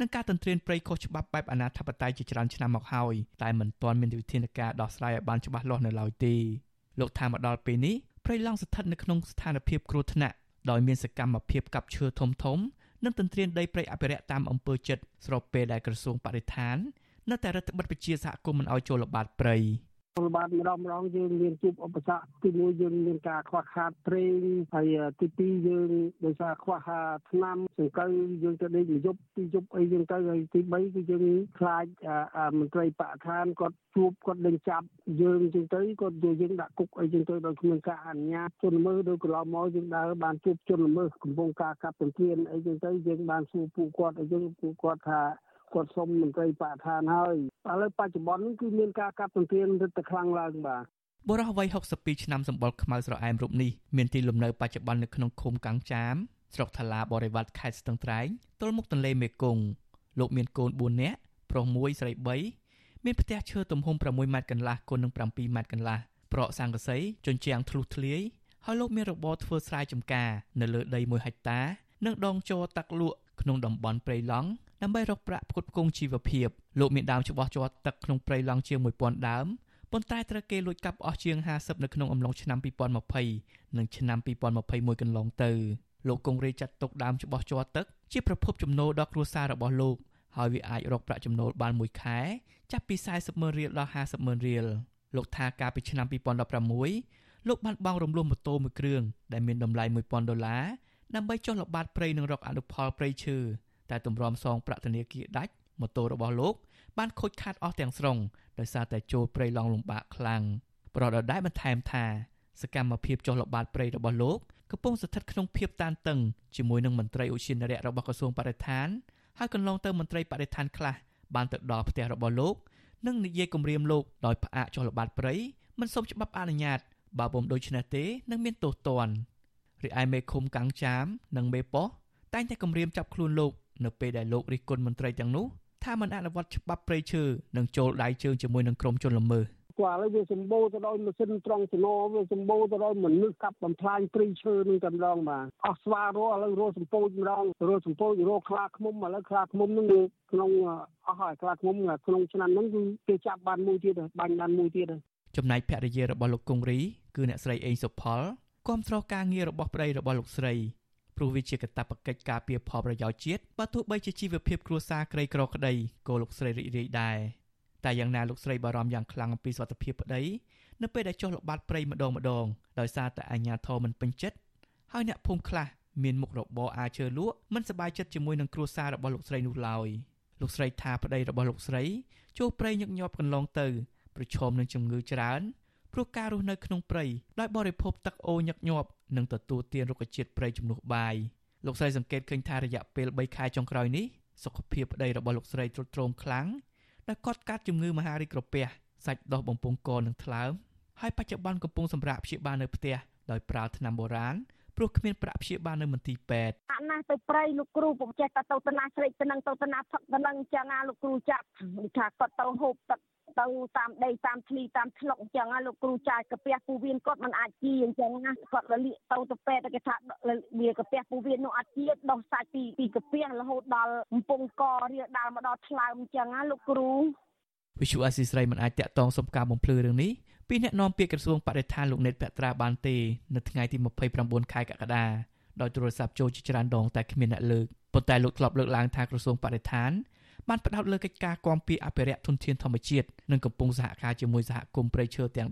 និងការទន្ទ្រានព្រៃខុសច្បាប់បែបអនាធបត័យជាច្រើនឆ្នាំមកហើយតែមិនទាន់មានវិធានការដោះស្រាយឲ្យបានច្បាស់លាស់នៅឡើយទេ លោកថាមកដល់ពេលនេះព្រៃឡង់ស្ថិតនៅក្នុងស្ថានភាពគ្រោះថ្នាក់ដោយមានសកម្មភាពកាប់ឈើធំធំនិងទន្ទ្រានដីព្រៃអភិរក្សតាមអំពើចិត្តស្របពេលដែលក្រសួងបរិស្ថាននៅតែរដ្ឋបិទពជាសហគមន៍មិនឲ្យចូលល្បាតព្រៃ ពលបាទម្ដងម្ដងយើងមានជួបឧបសគ្គទីមួយយើងមានការខ្វះខាតប្រេងហើយទីពីរយើងដោយសារខ្វះថ្នាំសង្កូវយើងទៅដេកមួយយប់ពីរយប់អីយើងទៅហើយទី3គឺយើងខ្លាចមន្ត្រីបកឋានគាត់ជួបគាត់ដេញចាប់យើងចឹងទៅគាត់យកយើងដាក់គុកអីចឹងទៅដោយគ្មានការអនុញ្ញាតជនល្មើសដូចកន្លងមកយើងដើរបានជួបជនល្មើសកំពុងការកាប់ទន្ទ្រានអីចឹងទៅយើងបានសួរពួកគាត់អីចឹងពួកគាត់ថា គាត់សុំមន្ត្រីបរិស្ថានហើយឥឡូវបច្ចុប្បន្ននេះគឺមានការកាប់ទន្ទ្រានរឹតតែខ្លាំងឡើងបាទបុរសវ័យ62ឆ្នាំសម្បុរខ្មៅស្រអែមរូបនេះមានទីលំនៅបច្ចុប្បន្ននៅក្នុងឃុំកាំងចាមស្រុកថ្លាបរិវត្តខេត្តស្ទឹងត្រែងទល់មុខទន្លេមេគង្គលោកមានកូន4នាក់ប្រុស1ស្រី3មានផ្ទះឈើទំហំ6ម៉ែត្រកន្លះគុណនឹង7ម៉ែត្រកន្លះប្រក់ស័ង្កសីជញ្ជាំងធ្លុះធ្លាយហើយលោកមានរបរធ្វើស្រែចម្ការ នៅលើដី1ហិកតា និងដងជ័រទឹកលក់ក្នុងតំបន់ព្រៃឡង់ ដើម្បីរកប្រាក់ផ្គត់ផ្គង់ជីវភាពលោកមានដើមច្បាស់ជាប់ទឹកក្នុងព្រៃឡង់ជាង1000ដើមប៉ុន្តែត្រូវគេលួចកាប់អស់ជាង50នៅក្នុងអំឡុងឆ្នាំ2020និងឆ្នាំ2021កន្លងទៅលោកគង់រេចាត់ទុកដើមច្បាស់ជាប់ទឹកជាប្រភពចំណូលដល់គ្រួសាររបស់លោកហើយវាអាចរកប្រាក់ចំណូលបានមួយខែចាប់ពី40ម៉ឺនរៀលដល់50ម៉ឺនរៀលលោកថាកាលពីឆ្នាំ2016លោកបានបង់រំលោះម៉ូតូមួយគ្រឿងដែលមានតម្លៃ1000ដុល្លារដើម្បីចុះល្បាតព្រៃនិងរកអនុផលព្រៃឈើ តែទម្រាំសងប្រាក់ធនាគារដាច់ម៉ូតូរបស់លោកបានខូចខាតអស់ទាំងស្រុងដោយសារតែចូលព្រៃឡង់លំបាកខ្លាំងប្រដដែលបន្ថែមថាសកម្មភាពចុះល្បាតព្រៃរបស់លោកកំពុងស្ថិតក្នុងភាពតានតឹងជាមួយនឹងមន្ត្រីឧទ្យានុរក្សរបស់ក្រសួងបរិស្ថានហើយកន្លងទៅមន្ត្រីបរិស្ថានខ្លះបានទៅដល់ផ្ទះរបស់លោកនិងនិយាយគំរាមលោកដោយផ្អាកចុះល្បាតព្រៃមិនសូមច្បាប់អនុញ្ញាតបើពុំដូច្នេះទេនឹងមានទោសទណ្ឌរីឯមេឃុំកាំងចាមនិងមេប៉ោះតែងតែគំរាមចាប់ខ្លួនលោក នៅពេលដែលលោករិះគន់មន្ត្រីទាំងនោះថាមិនអនុវត្តច្បាប់ព្រៃឈើនិងចូលដៃជើងជាមួយនឹងក្រុមជនល្មើសគាត់ឥឡូវវាសម្បូរទៅដោយម៉ាស៊ីនត្រង់ចំណវាសម្បូរទៅដោយមនុស្សកាប់បំផ្លាញព្រៃឈើនឹងតែម្ដងបាទអស់ស្វារស់ឥឡូវរស់សម្ពោចម្ដងរស់សម្ពោចរស់ខ្លាឃ្មុំឥឡូវខ្លាឃ្មុំនឹងក្នុងអស់ហើយខ្លាឃ្មុំក្នុងឆ្នាំហ្នឹងគឺគេចាប់បានមួយទៀតបាញ់បានមួយទៀតចំណែកភរិយារបស់លោកគង្រីគឺអ្នកស្រីអេងសុផលគាំទ្រការងាររបស់ប្តីរបស់លោកស្រី ព្រោះវាជាកាតព្វកិច្ចការពារផលប្រយោជន៍ជាតិបើទោះបីជាជីវភាពគ្រួសារក្រីក្រក្តីក៏លោកស្រីរីករាយដែរតែយ៉ាងណាលោកស្រីបារម្ភយ៉ាងខ្លាំងអំពីសុខភាពប្តីនៅពេលដែលចុះល្បាតព្រៃម្ដងម្ដងដោយសារតែអាជ្ញាធរមិនពេញចិត្តហើយអ្នកភូមិខ្លះមានមុខរបរអាចើលក់មិនសប្បាយចិត្តជាមួយនឹងគ្រួសាររបស់លោកស្រីនោះឡើយលោកស្រីថាប្តីរបស់លោកស្រីចូលព្រៃញឹកញាប់កន្លងទៅប្រឈមនឹងជំងឺច្រើនព្រោះការរស់នៅក្នុងព្រៃដោយបរិភោគទឹកអូរញឹកញាប់ និងទទួលទានរុក្ខជាតិព្រៃជំនួសបាយលោកស្រីសង្កេតឃើញថារយៈពេល3ខែចុងក្រោយនេះសុខភាពប្តីរបស់លោកស្រីទ្រុឌទ្រោមខ្លាំងដែលគាត់កាត់ជំងឺមហារីកក្រពះសាច់ដុះបំពង់កនិងថ្លើមហើយបច្ចុប្បន្នកំពុងសម្រាកព្យាបាលនៅផ្ទះដោយប្រើថ្នាំបុរាណព្រោះគ្មានប្រាក់ព្យាបាលនៅមន្ទីរពេទ្យអាណាទៅព្រៃលោកគ្រូពុំចេះតែទៅតាណាស្រេកទៅនឹងទៅតាណាផឹកទៅនឹងចឹងណាលោកគ្រូចាប់ថាគាត់ទៅហូបទឹក ទៅតាមដីតាមធ្លីតាមឆ្លុកអញ្ចឹងណាលោកគ្រូចាយកាពះពូវៀនគាត់មិនអាចជាអញ្ចឹងណាគាត់រលាកទៅទៅពេទ្យគេថាវាកាពះពូវៀននោះអាចជាដោះសាច់ពីពីកាពះរហូតដល់កំពង់ករៀលដាល់មកដល់ថ្លើមអញ្ចឹងណាលោកគ្រូវិសុអាស៊ីស្រីមិនអាចតាក់ទងសុំការបំភ្លឺរឿងនេះពីអ្នកនាំពាក្យក្រសួងបរិស្ថានលោកណេតភក្ត្រាបានទេនៅថ្ងៃទី29ខែកក្កដាដោយទូរស័ព្ទចូលជាច្រើនដងតែគ្មានអ្នកលើកប៉ុន្តែលោកធ្លាប់លើកឡើងថាក្រសួងបរិស្ថាន បានផ្ដោតលើកិច្ចការគាំពៀអភិរក្សធនធានធម្មជាតិនិងកំពុងសហការជាមួយសហគមន៍ព្រៃឈើទាំង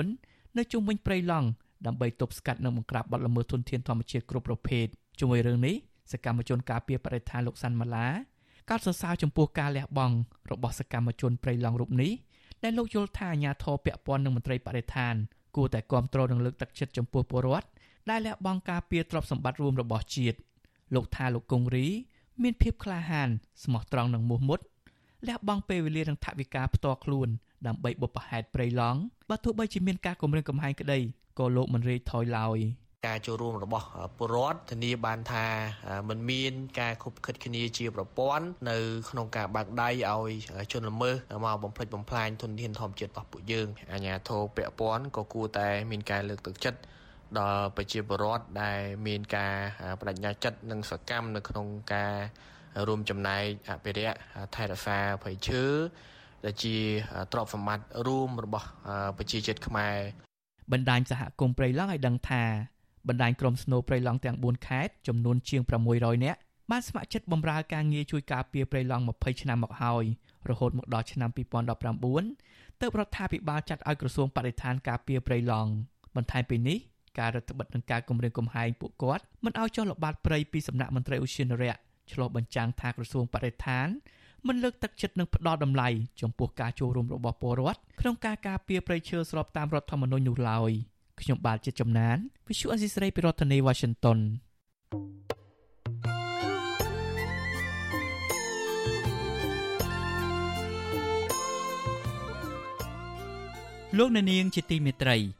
19នៅជុំវិញព្រៃឡង់ដើម្បីទប់ស្កាត់និងបង្ក្រាបបទល្មើសធនធានធម្មជាតិគ្រប់ប្រភេទជាមួយរឿងនេះសកម្មជនការពារបរិស្ថានលោកសាន់ម៉ាឡាកោតសរសើរចំពោះការលះបង់របស់សកម្មជនព្រៃឡង់រូបនេះដែលលោកយល់ថាអាញាធរពាក់ព័ន្ធនឹងមន្ត្រីបរិស្ថានគួរតែគ្រប់គ្រងនិងលើកទឹកចិត្តចំពោះពលរដ្ឋដែលលះបង់ការពារទ្រព្យសម្បត្តិរួមរបស់ជាតិលោកថាលោកគង្រី មានភាពក្លាហានស្មោះត្រង់និងមោះមុតលះបង់ពេលវេលានិងថវិកាផ្ទាល់ខ្លួនដើម្បីបុព្វហេតុព្រៃឡង់បើទោះបីជាមានការគម្រាមកំហែងក្តីក៏លោកមិនរេថយឡើយការចូលរួមរបស់ពលរដ្ឋធានាបានថាมันមានការខុបខិតគ្នាជាប្រព័ន្ធនៅក្នុងការបើកដៃឲ្យជនល្មើសមកបំផ្លិចបំផ្លាញធនធានធម្មជាតិរបស់ពួកយើងអាជ្ញាធរពាក់ព័ន្ធក៏គួរតែមានការលើកទឹកចិត្ត ដល់ប្រជាពលរដ្ឋដែលមានការបដិញ្ញាចិត្តនិងសកម្មនៅក្នុងការរួមចំណែកអភិរក្សថែរក្សាព្រៃឈើដែលជាទ្រព្យសម្បត្តិរួមរបស់ប្រជាជាតិខ្មែរបណ្ដាញសហគមន៍ព្រៃឡង់ឲ្យដឹងថាបណ្ដាញក្រុមស្នូព្រៃឡង់ទាំង4ខេត្តចំនួនជាង600នាក់បានស្ម័គ្រចិត្តបម្រើការងារជួយការពារព្រៃឡង់20ឆ្នាំមកហើយរហូតមកដល់ឆ្នាំ2019ទើបរដ្ឋាភិបាលចាត់ឲ្យក្រសួងបរិស្ថានការពារព្រៃឡង់បន្ថែមពីនេះ ការរដ្ឋបិទនិងការគម្រាមកំហែងពួកគាត់មិនឲ្យចុះល្បាតព្រៃពីសំណាក់មន្ត្រីឧទ្យានុរក្សឆ្លោះបញ្ចាំងថាក្រសួងបរិស្ថានមិនលើកទឹកចិត្តនិងផ្ដល់តម្លៃចំពោះការចូលរួមរបស់ពលរដ្ឋក្នុងការការពារព្រៃឈើស្របតាមរដ្ឋធម្មនុញ្ញនោះឡើយខ្ញុំបាទជាចំណាន Visual Assisray ពីរដ្ឋធានី Washington លោកអ្នកនាងជាទីមេត្រី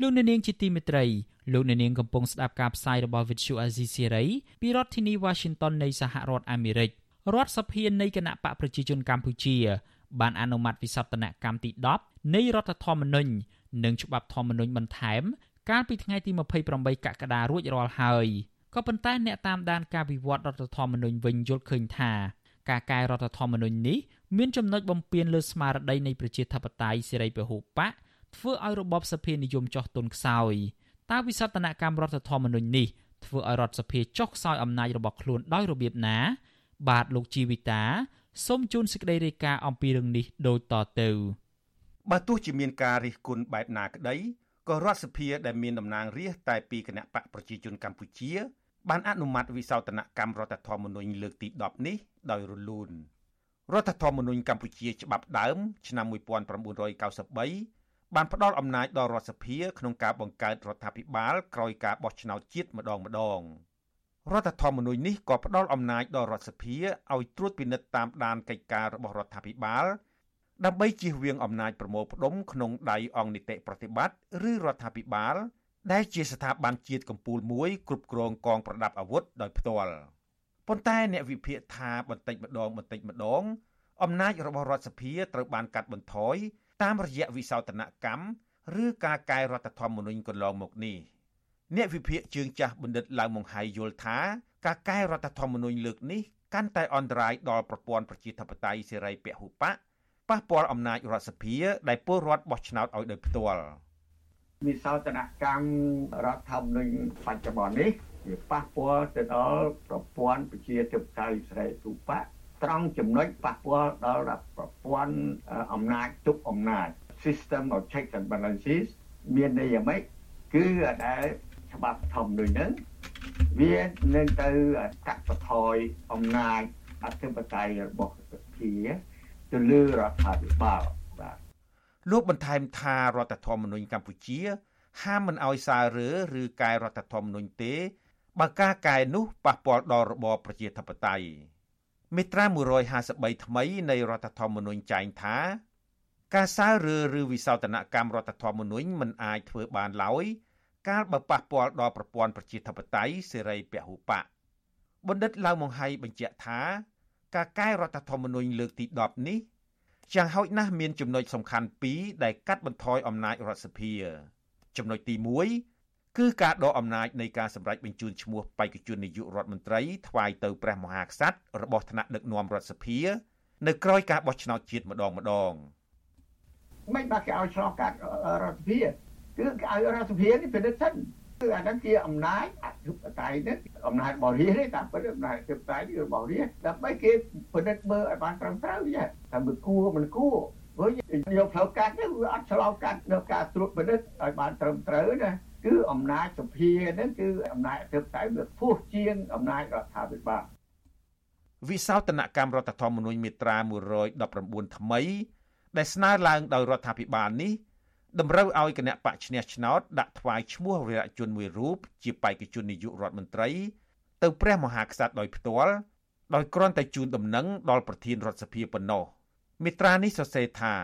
លោកអ្នកនាងជាទីមេត្រីលោកអ្នកនាងកំពុងស្ដាប់ការផ្សាយរបស់ Vuthu Azizi Serai ពីរដ្ឋធានី Washington នៃសហរដ្ឋអាមេរិករដ្ឋសភានៃគណៈបកប្រជាជនកម្ពុជា បានអនុម័តវិសោធនកម្មទី10នៃរដ្ឋធម្មនុញ្ញនិងច្បាប់ធម្មនុញ្ញបន្ថែម កាលពីថ្ងៃទី28កក្កដារួចរាល់ហើយក៏ប៉ុន្តែអ្នកតាមដានការវិវត្តរដ្ឋធម្មនុញ្ញវិញយល់ឃើញថាការកែរដ្ឋធម្មនុញ្ញនេះមានចំណុចបំពានលើស្មារតីនៃប្រជាធិបតេយ្យសេរីពហុបក ធ្វើឲ្យរបបសភានិយមចោះទុនខ្សោយតើវិសោធនកម្មរដ្ឋធម្មនុញ្ញនេះធ្វើឲ្យរដ្ឋសភាចុះខ្សោយអំណាចរបស់ខ្លួនដោយរបៀបណា បាទលោកជីវិតាសូមជូនសេចក្តីរាយការណ៍អំពីរឿងនេះដូចតទៅបើទោះជាមានការរិះគន់បែបណាក្តីក៏រដ្ឋសភាដែលមានតំណាងរាស្ត្រតែពីគណៈបកប្រជាជនកម្ពុជា បានអនុម័តវិសោធនកម្មរដ្ឋធម្មនុញ្ញលើកទី10នេះដោយរលូនរដ្ឋធម្មនុញ្ញកម្ពុជាច្បាប់ដើមឆ្នាំ1993 បានផ្ដល់អំណាចដល់រដ្ឋសភាក្នុងការបង្កើតរដ្ឋាភិបាលក្រោយការបោះឆ្នោតជាតិម្ដងម្ដងរដ្ឋធម្មនុញ្ញនេះក៏ផ្ដល់អំណាចដល់រដ្ឋសភាឲ្យត្រួតពិនិត្យតាមដានកិច្ចការរបស់រដ្ឋាភិបាលដើម្បីជៀសវាងអំណាចប្រមូលផ្ដុំក្នុងដៃអង្គនីតិប្រតិបត្តិឬរដ្ឋាភិបាល ដែលជាស្ថាប័នជាតិកម្ពូលមួយគ្រប់គ្រងកងប្រដាប់អាវុធដោយផ្ទាល់ប៉ុន្តែអ្នកវិភាគថាបន្តិចម្ដងបន្តិចម្ដងអំណាចរបស់រដ្ឋសភាត្រូវបានកាត់បន្ថយ តាមរយៈវិសោធនកម្មឬការកែរដ្ឋធម្មនុញ្ញកន្លងមកនេះអ្នកវិភាគជើងចាស់បណ្ឌិតឡៅម៉ុងហៃយល់ថាការកែរដ្ឋធម្មនុញ្ញលើកនេះកាន់តែអន្តរាយដល់ប្រព័ន្ធប្រជាធិបតេយ្យសេរីពហុបកប៉ះពាល់អំណាចរដ្ឋសភាដែលពលរដ្ឋបោះឆ្នោតឲ្យដោយផ្ទាល់វិសោធនកម្មរដ្ឋធម្មនុញ្ញបច្ចុប្បន្ននេះវាប៉ះពាល់ទៅដល់ប្រព័ន្ធប្រជាធិបតេយ្យសេរីពហុបក ត្រង់ចំណុចប៉ះពាល់ដល់ប្រព័ន្ធអំណាចទុកអំណាច system of checks and balances មានន័យយ៉ាងម៉េចគឺដែលច្បាប់ធម្មនុញ្ញហ្នឹងវានឹងទៅកាត់បន្ថយអំណាចអធិបតេយ្យរបស់សភាទៅលើរដ្ឋាភិបាលបាទលោកបន្ថែមថារដ្ឋធម្មនុញ្ញកម្ពុជា ហាមមិនអោយសាររើឬកែរដ្ឋធម្មនុញ្ញទេបើការកែនោះប៉ះពាល់ដល់របបប្រជាធិបតេយ្យ មាត្រា153ថ្មីនៃរដ្ឋធម្មនុញ្ញចែងថាការសើរើឬវិសោធនកម្មរដ្ឋធម្មនុញ្ញមិនអាចធ្វើបានឡើយកាលបើប៉ះពាល់ដល់ប្រព័ន្ធប្រជាធិបតេយ្យសេរីពហុបកបណ្ឌិតឡៅម៉ុងហៃបញ្ជាក់ថា ការកែរដ្ឋធម្មនុញ្ញលើកទី10នេះយ៉ាងហោចណាស់មានចំណុចសំខាន់ពីរដែលកាត់បន្ថយអំណាចរដ្ឋសភា ចំណុចទី1 គឺការដកអំណាចនៃការសម្រេចបញ្ជូនឈ្មោះបេក្ខជននាយករដ្ឋមន្ត្រីថ្វាយទៅព្រះមហាក្សត្ររបស់ថ្នាក់ដឹកនាំរដ្ឋសភានៅក្រោយការបោះឆ្នោតជាតិម្ដងម្ដងមិនបាក់គេឲ្យឆ្លោះកាត់រដ្ឋសភាគឺគេឲ្យរដ្ឋសភានេះពិនិត្យសិនគឺអាហ្នឹងជាអំណាចអធិបតេយ្យនេះអំណាចបរិយាទេតាមពិតអំណាចអធិបតេយ្យគឺរបស់រាជដើម្បីគេពិនិត្យមើលឲ្យបានត្រឹមត្រូវចាតែមិនគួរមិនគួរព្រោះយកផ្លូវកាត់នេះវាអត់ឆ្លោះកាត់នៅការត្រួតពិនិត្យឲ្យបានត្រឹមត្រូវណា គឺអំណាចសភាហ្នឹងគឺអំណាចអធិបតេយ្យវាខ្ពស់ជាងអំណាចរដ្ឋាភិបាលវិសោធនកម្មរដ្ឋធម្មនុញ្ញមាត្រា119ថ្មី ដែលស្នើឡើងដោយរដ្ឋាភិបាលនេះតម្រូវឲ្យគណៈបកឈ្នះឆ្នោតដាក់ថ្វាយឈ្មោះវីរៈជនមួយរូបជាបេក្ខជននាយករដ្ឋមន្ត្រី ទៅព្រះមហាក្សត្រដោយផ្ទាល់ដោយគ្រាន់តែជូនដំណឹងដល់ប្រធានរដ្ឋសភាប៉ុណ្ណោះមិត្រានេះសរសេរថា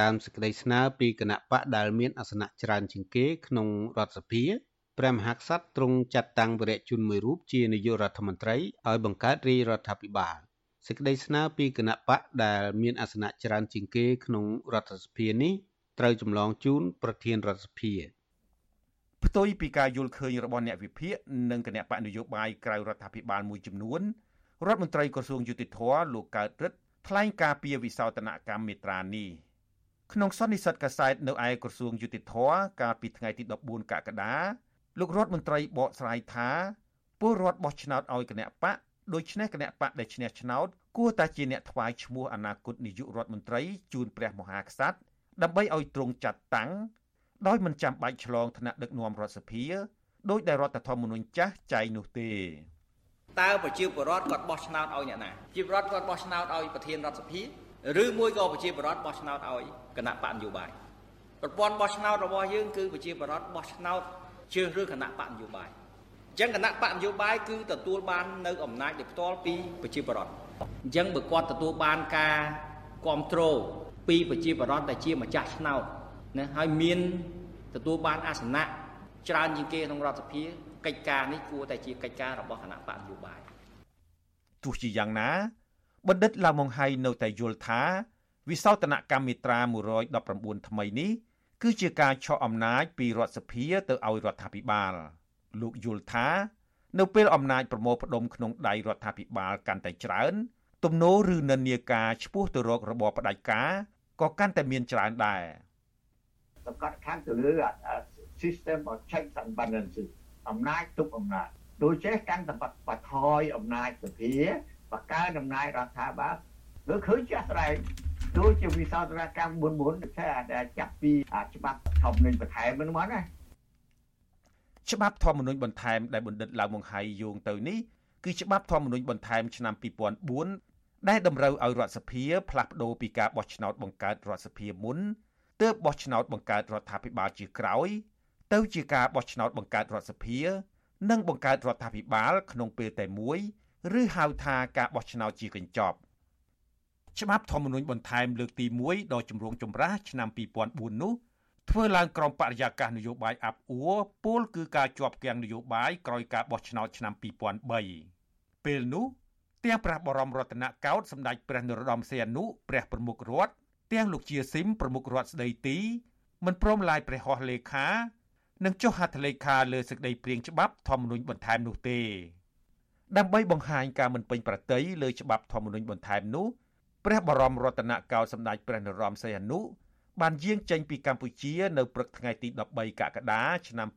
តាមសេចក្តីស្នើពីគណៈបកដែលមានអាសនៈច្រើនជាងគេក្នុងរដ្ឋសភាព្រះមហាក្សត្រទ្រង់ចាត់តាំងវីរៈជនមួយរូបជានាយករដ្ឋមន្ត្រីឲ្យបង្កើតរាជរដ្ឋាភិបាលសេចក្តីស្នើពីគណៈបកដែលមានអាសនៈច្រើនជាងគេក្នុងរដ្ឋសភានេះត្រូវចម្លងជូនប្រធានរដ្ឋសភាផ្ទុយពីការយល់ឃើញរបស់អ្នកវិភាគនិងគណៈបកនយោបាយក្រៅរដ្ឋាភិបាលមួយចំនួនរដ្ឋមន្ត្រីក្រសួងយុតិធធលោកកើតរិទ្ធថ្លែងការពីវិសោធនកម្មមេត្រានេះ ក្នុងសន្និសីទកាសែតនៅឯក្រសួងយុតិធធកាលពីថ្ងៃទី14កក្កដាលោករដ្ឋមន្ត្រីបកស្រាយថាពលរដ្ឋបោះឆ្នោតឲ្យគណៈបកដូច្នេះគណៈបកដែលឈ្នះឆ្នោតគួរតែជាអ្នកថ្វាយឈ្មោះអនាគតនាយករដ្ឋមន្ត្រីជូនព្រះមហាក្សត្រដើម្បីឲ្យទ្រង់ចាត់តាំងដោយមិនចាំបាច់ឆ្លងថ្នាក់ដឹកនាំរដ្ឋសភាដោយដែលរដ្ឋធម្មនុញ្ញចាស់ចែងនោះទេតើប្រជាពលរដ្ឋគាត់បោះឆ្នោតឲ្យអ្នកណាប្រជាពលរដ្ឋគាត់បោះឆ្នោតឲ្យប្រធានរដ្ឋសភា ឬមួយក៏ប្រជាពលរដ្ឋបោះឆ្នោតឲ្យគណៈបកនយោបាយប្រព័ន្ធបោះឆ្នោតរបស់យើងគឺប្រជាពលរដ្ឋបោះឆ្នោតជ្រើសរើសគណៈបកនយោបាយអញ្ចឹងគណៈបកនយោបាយគឺទទួលបាននៅអំណាចដោយផ្ទាល់ពីប្រជាពលរដ្ឋអញ្ចឹងបើគាត់ទទួលបានការគ្រប់គ្រងពីប្រជាពលរដ្ឋដែលជាម្ចាស់ឆ្នោតណាហើយមានទទួលបានអាសនៈច្រើនជាងគេក្នុងរដ្ឋសភាកិច្ចការនេះគួរតែជាកិច្ចការរបស់គណៈបកនយោបាយទោះជាយ៉ាងណា បណ្ឌិតឡាម៉ុងហៃនៅតែយល់ថា វិសោធនកម្មមេត្រា119ថ្មីនេះគឺជាការឆក់អំណាចពីរដ្ឋសភាទៅឲ្យរដ្ឋាភិបាល លោកយល់ថា នៅពេលអំណាចប្រមូលផ្ដុំក្នុងដៃរដ្ឋាភិបាលកាន់តែច្រើន ទំនោរឬនិន្នាការឈ្មោះទៅរករបបផ្ដាច់ការក៏កាន់តែមានច្រើនដែរសង្កត់ខាងទៅលើ system of checks and balances អំណាចទុកអំណាចដូចចេះកាន់តែបថយអំណាចសភា បកើអំណាចរដ្ឋាភិបាលលើឃើញជាក់ស្ដែងដូចជាវិសោធនកម្មមុនមុនតែដែលចាប់ពីច្បាប់ធម្មនុញ្ញបន្ថែមហ្នឹងមកណាច្បាប់ធម្មនុញ្ញបន្ថែមដែលបណ្ឌិតឡៅម៉ុងហៃយោងទៅនេះគឺច្បាប់ធម្មនុញ្ញបន្ថែមឆ្នាំ2004ដែលតម្រូវឲ្យរដ្ឋសភាផ្លាស់ប្ដូរពីការបោះឆ្នោតបង្កើតរដ្ឋសភាមុនទើបបោះឆ្នោតបង្កើតរដ្ឋាភិបាលជាក្រោយ ទៅជាការបោះឆ្នោតបង្កើតរដ្ឋសភា និងបង្កើតរដ្ឋាភិបាលក្នុងពេលតែមួយ ឬហៅថាការបោះឆ្នោតជាកញ្ចប់ច្បាប់ធម្មនុញ្ញបន្ថែមលើកទី1ដ៏ជំរងចម្រាស់ឆ្នាំ2004នោះធ្វើឡើងក្រោមបរិយាកាសនយោបាយអាប់អួរពលគឺការជាប់គាំងនយោបាយក្រោយការបោះឆ្នោតឆ្នាំ2003ពេលនោះទាំងព្រះបរមរតនកោដ្ឋសម្ដេចព្រះនរោត្តមសីហនុព្រះប្រមុខរដ្ឋទាំងលោកជាស៊ីមប្រមុខរដ្ឋស្ដីទីមិនព្រមឡាយព្រះហស្ថលេខា និងចុះហត្ថលេខាលើសេចក្តីព្រាងច្បាប់ធម្មនុញ្ញបន្ថែមនោះទេ ដើម្បីបង្ហាញការមិនពេញប្រតិយលើច្បាប់ធម្មនុញ្ញបន្ថែមនោះព្រះបរមរតនកោដ្ឋសម្ដេចព្រះនរោត្តមសីហនុបានយាងចេញពីកម្ពុជា នៅព្រឹកថ្ងៃទី13កក្កដាឆ្នាំ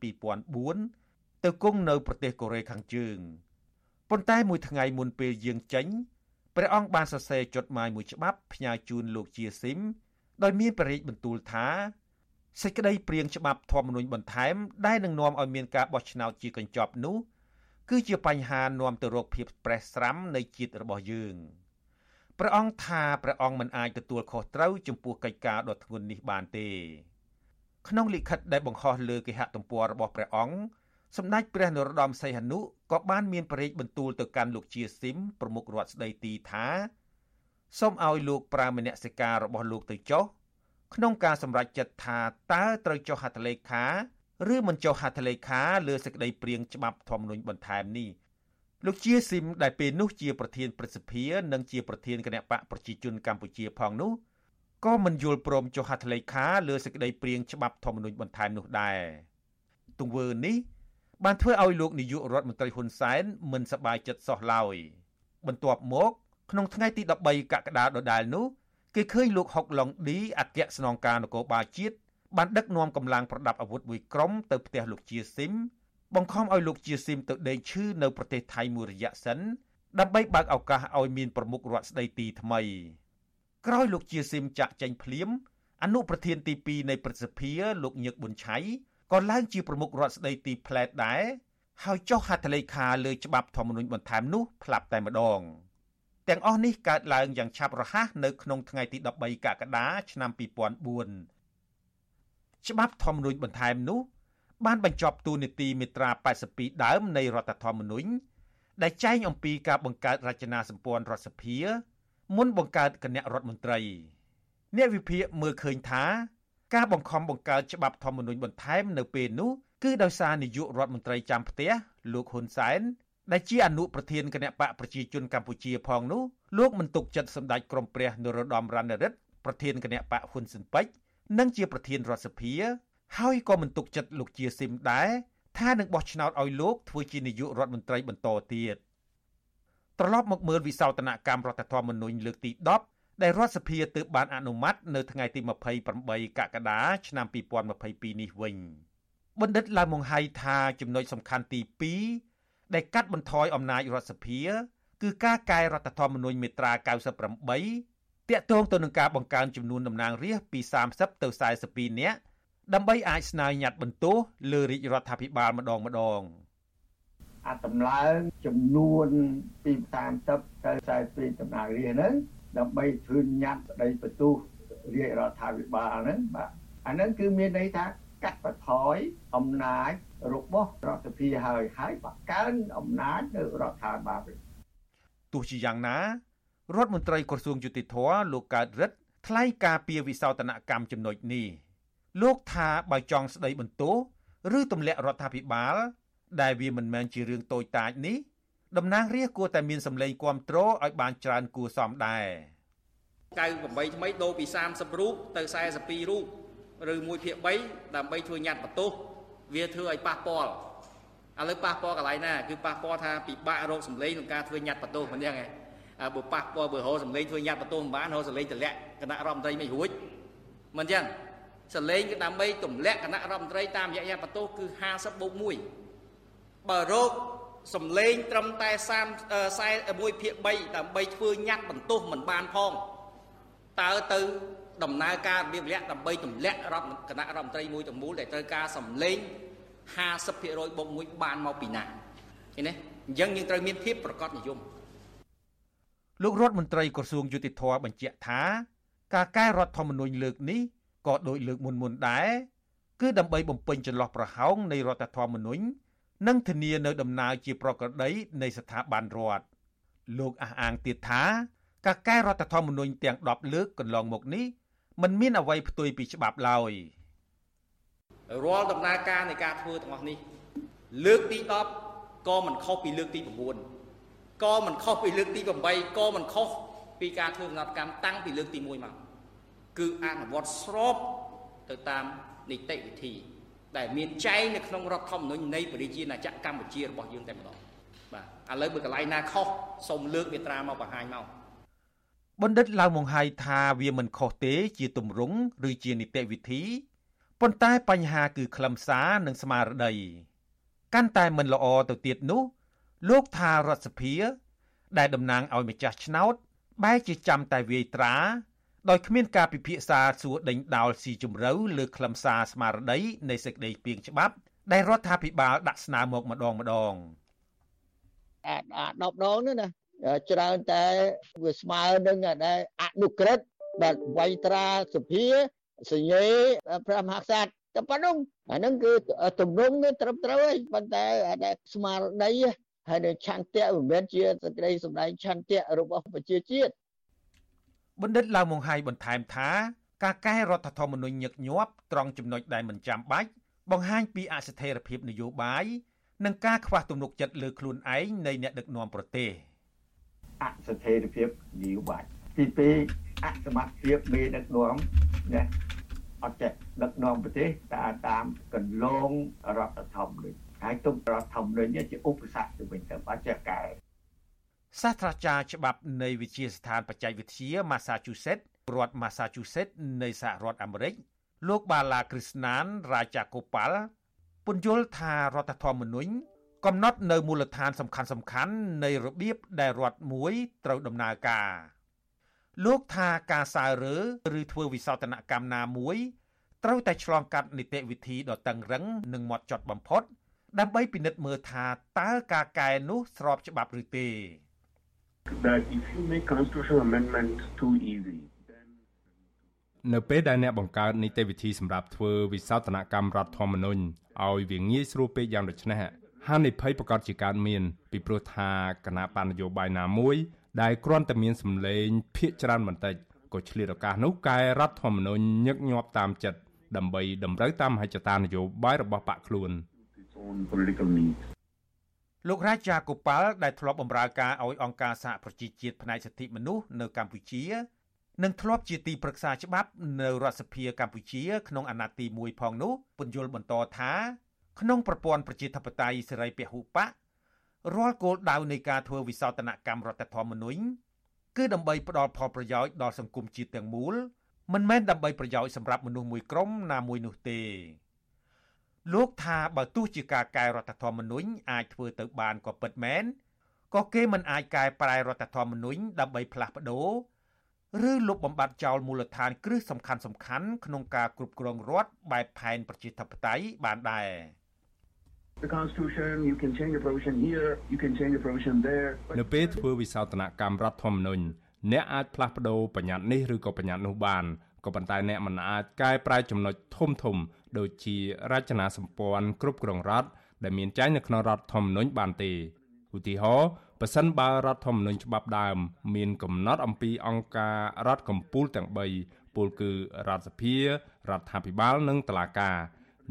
2004ទៅគង់នៅប្រទេសកូរ៉េខាងជើងប៉ុន្តែមួយថ្ងៃមុនពេលយាងចេញព្រះអង្គបានសរសេរចុតម៉ាយមួយច្បាប់ផ្ញើជូនលោកជាស៊ីមដោយមានព្រះរាជបន្ទូលថាសេចក្តីព្រៀងច្បាប់ធម្មនុញ្ញបន្ថែមដែលនឹងនាំឲ្យមានការបោះឆ្នោតជាកញ្ចប់នោះ គឺជាបញ្ហានាំទៅរកភាពប្រេះស្រាំនៃជាតិរបស់យើងព្រះអង្គថាព្រះអង្គមិនអាចទទួលខុសត្រូវចំពោះកិច្ចការដ៏ធ្ងន់នេះបានទេ ក្នុងលិខិតដែលបង្ហោះលើគេហទំព័ររបស់ព្រះអង្គសម្ដេចព្រះនរោត្តមសីហនុក៏បានមានប្រេកបន្ទូលទៅកាន់លោកជាស៊ីមប្រមុខរដ្ឋស្ដីទីថាសូមឲ្យលោកប្រើមនសិការរបស់លោកទៅចុះក្នុងការសម្រេចចិត្តថាតើត្រូវចុះហត្ថលេខា ឬមិនចុះហត្ថលេខាលើសេចក្តីព្រាងច្បាប់ធម្មនុញ្ញបន្ថែមនេះលោកជាស៊ីមដែលពេលនោះជាប្រធានព្រឹទ្ធសភានិងជាប្រធានគណៈបកប្រជាជនកម្ពុជាផងនោះក៏មិនយល់ព្រមចុះហត្ថលេខាលើសេចក្តីព្រាងច្បាប់ធម្មនុញ្ញបន្ថែមនោះដែរទង្វើនេះបានធ្វើឲ្យលោកនាយករដ្ឋមន្ត្រីហ៊ុនសែនមិនសប្បាយចិត្តសោះឡើយបន្ទាប់មកក្នុងថ្ងៃទី13កក្កដាដដែលនោះគេឃើញលោកហុកឡុងឌីអគ្គស្នងការនគរបាលជាតិ បានដឹកនាំកម្លាំងប្រដាប់អាវុធមួយក្រុមទៅផ្ទះលោកជាស៊ីមបង្ខំឲ្យលោកជាស៊ីមទៅដេកឈឺនៅប្រទេសថៃមួយរយៈសិនដើម្បីបើកឱកាសឲ្យមានប្រមុខរដ្ឋស្ដីទីថ្មីក្រោយលោកជាស៊ីមចាក់ចេញភ្លាមអនុប្រធានទី2នៃព្រឹទ្ធសភាលោកញឹកប៊ុនឆៃក៏ឡើងជាប្រមុខរដ្ឋស្ដីទីផ្លែតដែរហើយចុះហត្ថលេខាលើច្បាប់ធម្មនុញ្ញបន្ថែមនោះផ្លាប់តែម្ដងទាំងអស់នេះកើតឡើងយ៉ាងឆាប់រហ័សនៅក្នុងថ្ងៃទី13កក្កដាឆ្នាំ2004 ច្បាប់ធម្មនុញ្ញបន្ថែមនោះ បានបញ្ចប់ទូនីតិមេត្រា82ដើមនៃរដ្ឋធម្មនុញ្ញដែលចែងអំពីការបង្កើតរចនាសម្ព័ន្ធរដ្ឋសភា មុនបង្កើតគណៈរដ្ឋមន្ត្រីអ្នកវិភាគមើលឃើញថាការបង្ខំបង្កើតច្បាប់ធម្មនុញ្ញបន្ថែមនៅពេលនោះគឺដោយសារនាយករដ្ឋមន្ត្រីចាំផ្ទះលោកហ៊ុនសែនដែលជាអនុប្រធានគណៈបកប្រជាជនកម្ពុជាផងនោះលោកមិនទុកចិត្តសម្ដេចក្រមព្រះនរោត្តមរណរដ្ឋប្រធានគណៈបកហ៊ុនស៊ិនប៉ិច និងជាប្រធានរដ្ឋសភា ហើយក៏មិនទុកចិត្តលោកជាស៊ីមដែរថានឹងបោះឆ្នោតឲ្យលោកធ្វើជានាយករដ្ឋមន្ត្រីបន្តទៀតត្រឡប់មកមើលវិសោធនកម្មរដ្ឋធម្មនុញ្ញលើកទី10ដែលរដ្ឋសភាទើបបានអនុម័តនៅថ្ងៃទី28កក្កដាឆ្នាំ2022នេះវិញបណ្ឌិតឡាវម៉ុងហៃថាចំណុចសំខាន់ទី2ដែលកាត់បន្ថយអំណាចរដ្ឋសភា គឺការកែរដ្ឋធម្មនុញ្ញមាត្រា98 តាក់ទងទៅនឹងការបង្កើនចំនួនតំណាងរាស្ត្រពី30ទៅ42នាក់ដើម្បីអាចស្នើញត្តិបន្ទោសលើរាជរដ្ឋាភិបាលម្ដងម្ដងអាតម្លើងចំនួនពី30ទៅ42តំណាងរាស្ត្រហ្នឹងដើម្បីធ្វើញត្តិស្ដីបន្ទោសរាជរដ្ឋាភិបាលហ្នឹងបាទអាហ្នឹងគឺមានន័យថាកាត់បន្ថយអំណាចរបស់រដ្ឋសភាហើយហើយបង្កើនអំណាចនៅរដ្ឋាភិបាលទោះជាយ៉ាងណា រដ្ឋមន្ត្រីក្រសួងយុតិធធលោកកើតរិទ្ធថ្លែងការពីវិសោធនកម្មចំណុចនេះលោកថាបើចង់ស្ដីបន្ទោសឬទម្លាក់រដ្ឋាភិបាល ដែលវាមិនមែនជារឿងតូចតាចនេះតំណាងរាស្ត្រគួរតែមានសម្លេងគ្រប់គ្រងឲ្យបានច្រើនគួរសមដែរ98ថ្មីដូរពី30រូបទៅ42រូបឬ1ភាគ3ដើម្បីធ្វើញត្តិបន្ទោសវាធ្វើឲ្យប៉ះពាល់ឥឡូវប៉ះពាល់កន្លែងណាគឺប៉ះពាល់ថាពិបាករកសម្លេងក្នុងការធ្វើញត្តិបន្ទោសមិនយ៉ាងហ៎ បើប៉ះពាល់បើរកសម្លេងធ្វើញត្តិបន្ទោសមិនបានរកសម្លេងតម្លាក់គណៈរដ្ឋមន្ត្រីមិនរួចមិនចឹងសម្លេងគឺដើម្បីទម្លាក់គណៈរដ្ឋមន្ត្រីតាមរយៈញត្តិបន្ទោសគឺ50បូក1បើរកសម្លេងត្រឹមតែ30 41ភាគ3ដើម្បីធ្វើញត្តិបន្ទោសមិនបានផងតើទៅដំណើរការរបៀបលក្ខដើម្បីទម្លាក់រដ្ឋគណៈរដ្ឋមន្ត្រីមួយទាំងមូលដែលត្រូវការសម្លេង50%បូក1បានមកពីណាឃើញទេអញ្ចឹងយើងត្រូវមានភាពប្រកបនិយម លោករដ្ឋមន្ត្រីក្រសួងយុតិធម៌បញ្ជាក់ថា ការកែរដ្ឋធម្មនុញ្ញលើកនេះក៏ដូចលើកមុនមុនដែរគឺដើម្បីបំពេញចន្លោះប្រហោងនៃរដ្ឋធម្មនុញ្ញនិងធានានៅដំណើរជាប្រក្រតីនៃស្ថាប័នរដ្ឋលោកអះអាងទៀតថាការកែរដ្ឋធម្មនុញ្ញទាំង10លើកកន្លងមកនេះมันមានអ្វីផ្ទុយពីច្បាប់ឡើយរាល់ដំណើរការនៃការធ្វើទាំងអស់នេះលើកទី10ក៏មិនខុសពីលើកទី9 ក៏មិនខុសពីលើកទី8ក៏មិនខុសពីការធ្វើដំណើរកម្មតាំងពីលើកទី1មកគឺអនុវត្តស្របទៅតាមនីតិវិធី ដែលមានចែងនៅក្នុងរដ្ឋធម្មនុញ្ញនៃប្រជាជាតិណាចក្រកម្ពុជារបស់យើងតែម្ដងបាទឥឡូវបើកន្លែងណាខុសសូមលើកមាត្រាមកបង្ហាញមកបណ្ឌិតឡៅមង្ហៃថាវាមិនខុសទេ ជាទម្រង់ឬជានីតិវិធីប៉ុន្តែបញ្ហាគឺខ្លឹមសារនិងស្មារតីកាន់តែមិនល្អទៅទៀតនោះ លោកថារដ្ឋសភា ដែលតំណាងឲ្យម្ចាស់ឆ្នោតបែរជាចាំតែវាយត្រាដោយគ្មានការពិភាក្សាសួរដេញដោលស៊ីជម្រៅលើខ្លឹមសារស្មារតីនៃសេចក្តីពីងច្បាប់ ដែលរដ្ឋាភិបាលដាក់ស្នើមកម្ដងម្ដងអា10ដងនោះណាច្រើនតែវាស្មើនឹងដែលអនុក្រឹតបាទវៃត្រាសភាសញ្ញេព្រះមហាក្សត្រតែប៉ុណ្្នឹងអាហ្នឹងគឺទំនងត្រឹមត្រូវហើយប៉ុន្តែដែលស្មារតី ហើយនឹងឆន្ទៈមិនមែនជាសេចក្តីសម្ដែងឆន្ទៈរបស់ប្រជាជាតិបណ្ឌិតឡាវមងហៃបន្ថែមថាការកែរដ្ឋធម្មនុញ្ញញឹកញាប់ត្រង់ចំណុចដែលមិនចាំបាច់បង្ហាញពីអស្ថិរភាពនយោបាយនិងការខ្វះទំនុកចិត្តលើខ្លួនឯងនៃអ្នកដឹកនាំប្រទេសអស្ថិរភាពនយោបាយទី2អសមត្ថភាពមេដឹកនាំណាអត់ចេះដឹកនាំប្រទេសតាមតាមកន្លងរដ្ឋធម្មនុញ្ញ ហើយទុករដ្ឋធម្មនុញ្ញជាឧបសគ្គទៅវិញទៅអត់ចេះកែសាស្ត្រាចារ្យច្បាប់នៃវិទ្យាស្ថានបច្ចេកវិទ្យា Massachusetts រដ្ឋ Massachusetts នៃសហរដ្ឋអាមេរិកលោកបាឡាគ្រីស្ណានរាជាកូប៉ាល់ពន្យល់ថារដ្ឋធម្មនុញ្ញកំណត់នៅមូលដ្ឋានសំខាន់សំខាន់នៃរបៀបដែលរដ្ឋមួយត្រូវដំណើរការលោកថាការសើរើឬធ្វើវិសោធនកម្មណាមួយត្រូវតែឆ្លងកាត់នីតិវិធីដ៏តឹងរឹងនិងម៉ត់ចត់បំផុត ដើម្បីពិនិត្យមើលថាតើការកែនោះស្របច្បាប់ឬទេ that if you make constitutional amendment too easy នៅពេលដែលអ្នកបង្កើតនីតិវិធីសម្រាប់ធ្វើវិសោធនកម្មរដ្ឋធម្មនុញ្ញឲ្យវាងាយស្រួលពេកយ៉ាងដូចនេះហានិភ័យប្រកាសជាកើតមានពីព្រោះថាគណៈបណ្ឌនយោបាយណាមួយ ដែលគ្រាន់តែមានសម្លេងភាកច្រើនបន្តិចក៏ឆ្លៀតឱកាសនោះកែរដ្ឋធម្មនុញ្ញញឹកញាប់តាមចិត្តដើម្បីតម្រូវតាមមហិច្ឆតានយោបាយរបស់បកខ្លួន លោករាជាកូប៉ាល់ដែលធ្លាប់បម្រើការឲ្យអង្គការសហប្រជាជាតិផ្នែកសិទ្ធិមនុស្សនៅកម្ពុជានិងធ្លាប់ជាទីប្រឹក្សាច្បាប់នៅរដ្ឋសភាកម្ពុជាក្នុងអាណត្តិទី1ផងនោះពន្យល់បន្តថាក្នុងប្រព័ន្ធប្រជាធិបតេយ្យសេរីពហុបករាល់គោលដៅនៃការធ្វើវិសោធនកម្មរដ្ឋធម្មនុញ្ញគឺដើម្បីផ្ដល់ផលប្រយោជន៍ដល់សង្គមជាតិទាំងមូលមិនមែនដើម្បីប្រយោជន៍សម្រាប់មនុស្សមួយក្រុមណាមួយនោះទេ លោកថាបើទោះជាការកែរដ្ឋធម្មនុញ្ញអាចធ្វើទៅបានក៏ពិតមែនក៏គេមិនអាចកែប្រែរដ្ឋធម្មនុញ្ញដើម្បីផ្លាស់ប្ដូរឬលុបបំបាត់ចោលមូលដ្ឋានគ្រឹះសំខាន់សំខាន់ក្នុងការគ្រប់គ្រងរដ្ឋបែបផែនប្រជាធិបតេយ្យបានដែរ The constitution you can change a provision here you can change a provision there នៅពេលធ្វើវិសោធនកម្មរដ្ឋធម្មនុញ្ញអ្នកអាចផ្លាស់ប្ដូរបញ្ញត្តិនេះឬក៏បញ្ញត្តិនោះបានក៏ប៉ុន្តែអ្នកមិនអាចកែប្រែចំណុចធំធំ ដូចជារចនាសម្ព័ន្ធគ្រប់គ្រងរដ្ឋដែលមានចែងនៅក្នុងរដ្ឋធម្មនុញ្ញបានទេឧទាហរណ៍ប៉ះសិនបើរដ្ឋធម្មនុញ្ញច្បាប់ដើម មានកំណត់អំពីអង្គការរដ្ឋកម្ពុជាទាំង3ពលគឺរដ្ឋសភារដ្ឋាភិបាលនិងតុលាការ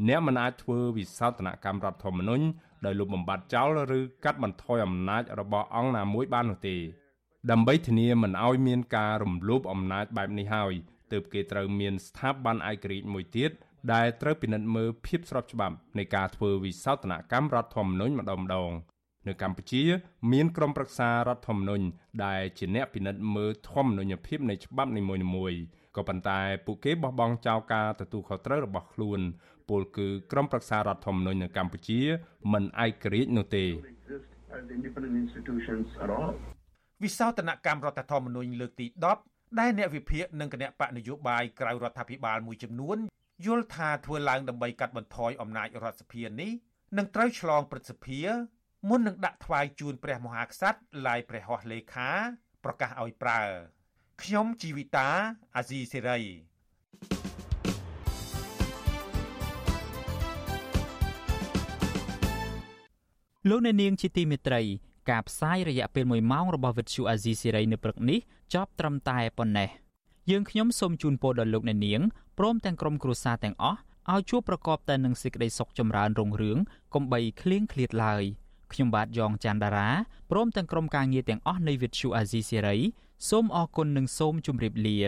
អ្នកមិនអាចធ្វើវិសោធនកម្មរដ្ឋធម្មនុញ្ញដោយលុបបំបាត់ចោលឬកាត់បន្ថយអំណាចរបស់អង្គណាមួយបាននោះទេដើម្បីធានាមិនឲ្យមានការរំលោភអំណាចបែបនេះហើយទើបគេត្រូវមានស្ថាប័នឯករាជ្យមួយទៀត ដែលត្រូវពិនិត្យមើលភាពស្របច្បាប់នៃការធ្វើវិសោធនកម្មរដ្ឋធម្មនុញ្ញម្ដងម្ដងនៅកម្ពុជា មានក្រុមប្រឹក្សារដ្ឋធម្មនុញ្ញដែលជាអ្នកពិនិត្យមើលធម្មនុញ្ញភាពនៃច្បាប់នីមួយៗក៏ប៉ុន្តែពួកគេបោះបង់ចោលការទទួលខុសត្រូវរបស់ខ្លួនពលគឺក្រុមប្រឹក្សារដ្ឋធម្មនុញ្ញនៅកម្ពុជា មិនឯករាជ្យនោះទេវិសោធនកម្មរដ្ឋធម្មនុញ្ញលើកទី10ដែលអ្នកវិភាគនិងគណៈបកនយោបាយក្រៅរដ្ឋាភិបាលមួយចំនួន យល់ថាធ្វើឡើងដើម្បីកាត់បន្ថយអំណាចរដ្ឋសភានេះនឹងត្រូវឆ្លងព្រឹទ្ធសភាមុននឹងដាក់ថ្វាយជូនព្រះមហាក្សត្រឡាយព្រះហស្ថលេខាប្រកាសឲ្យប្រើខ្ញុំជីវិតាអាស៊ីសេរីលោកអ្នកនាងជាទីមេត្រីការផ្សាយរយៈពេល1ម៉ោងរបស់វិទ្យុអាស៊ីសេរីនៅព្រឹកនេះចប់ត្រឹមតែប៉ុណ្ណេះយើងខ្ញុំសូមជូនពរដល់លោកអ្នកនាង ព្រមទាំងក្រុមគ្រួសារទាំងអស់ឲ្យជួបប្រកបតែនឹងសេចក្តីសុខចម្រើនរុងរឿងកុំបីឃ្លៀងឃ្លាតឡើយខ្ញុំបាទយ៉ងច័ន្ទដារាព្រមទាំងក្រុមការងារទាំងអស់នៃវិទ្យុអាស៊ីសេរីសូមអរគុណនិងសូមជម្រាបលា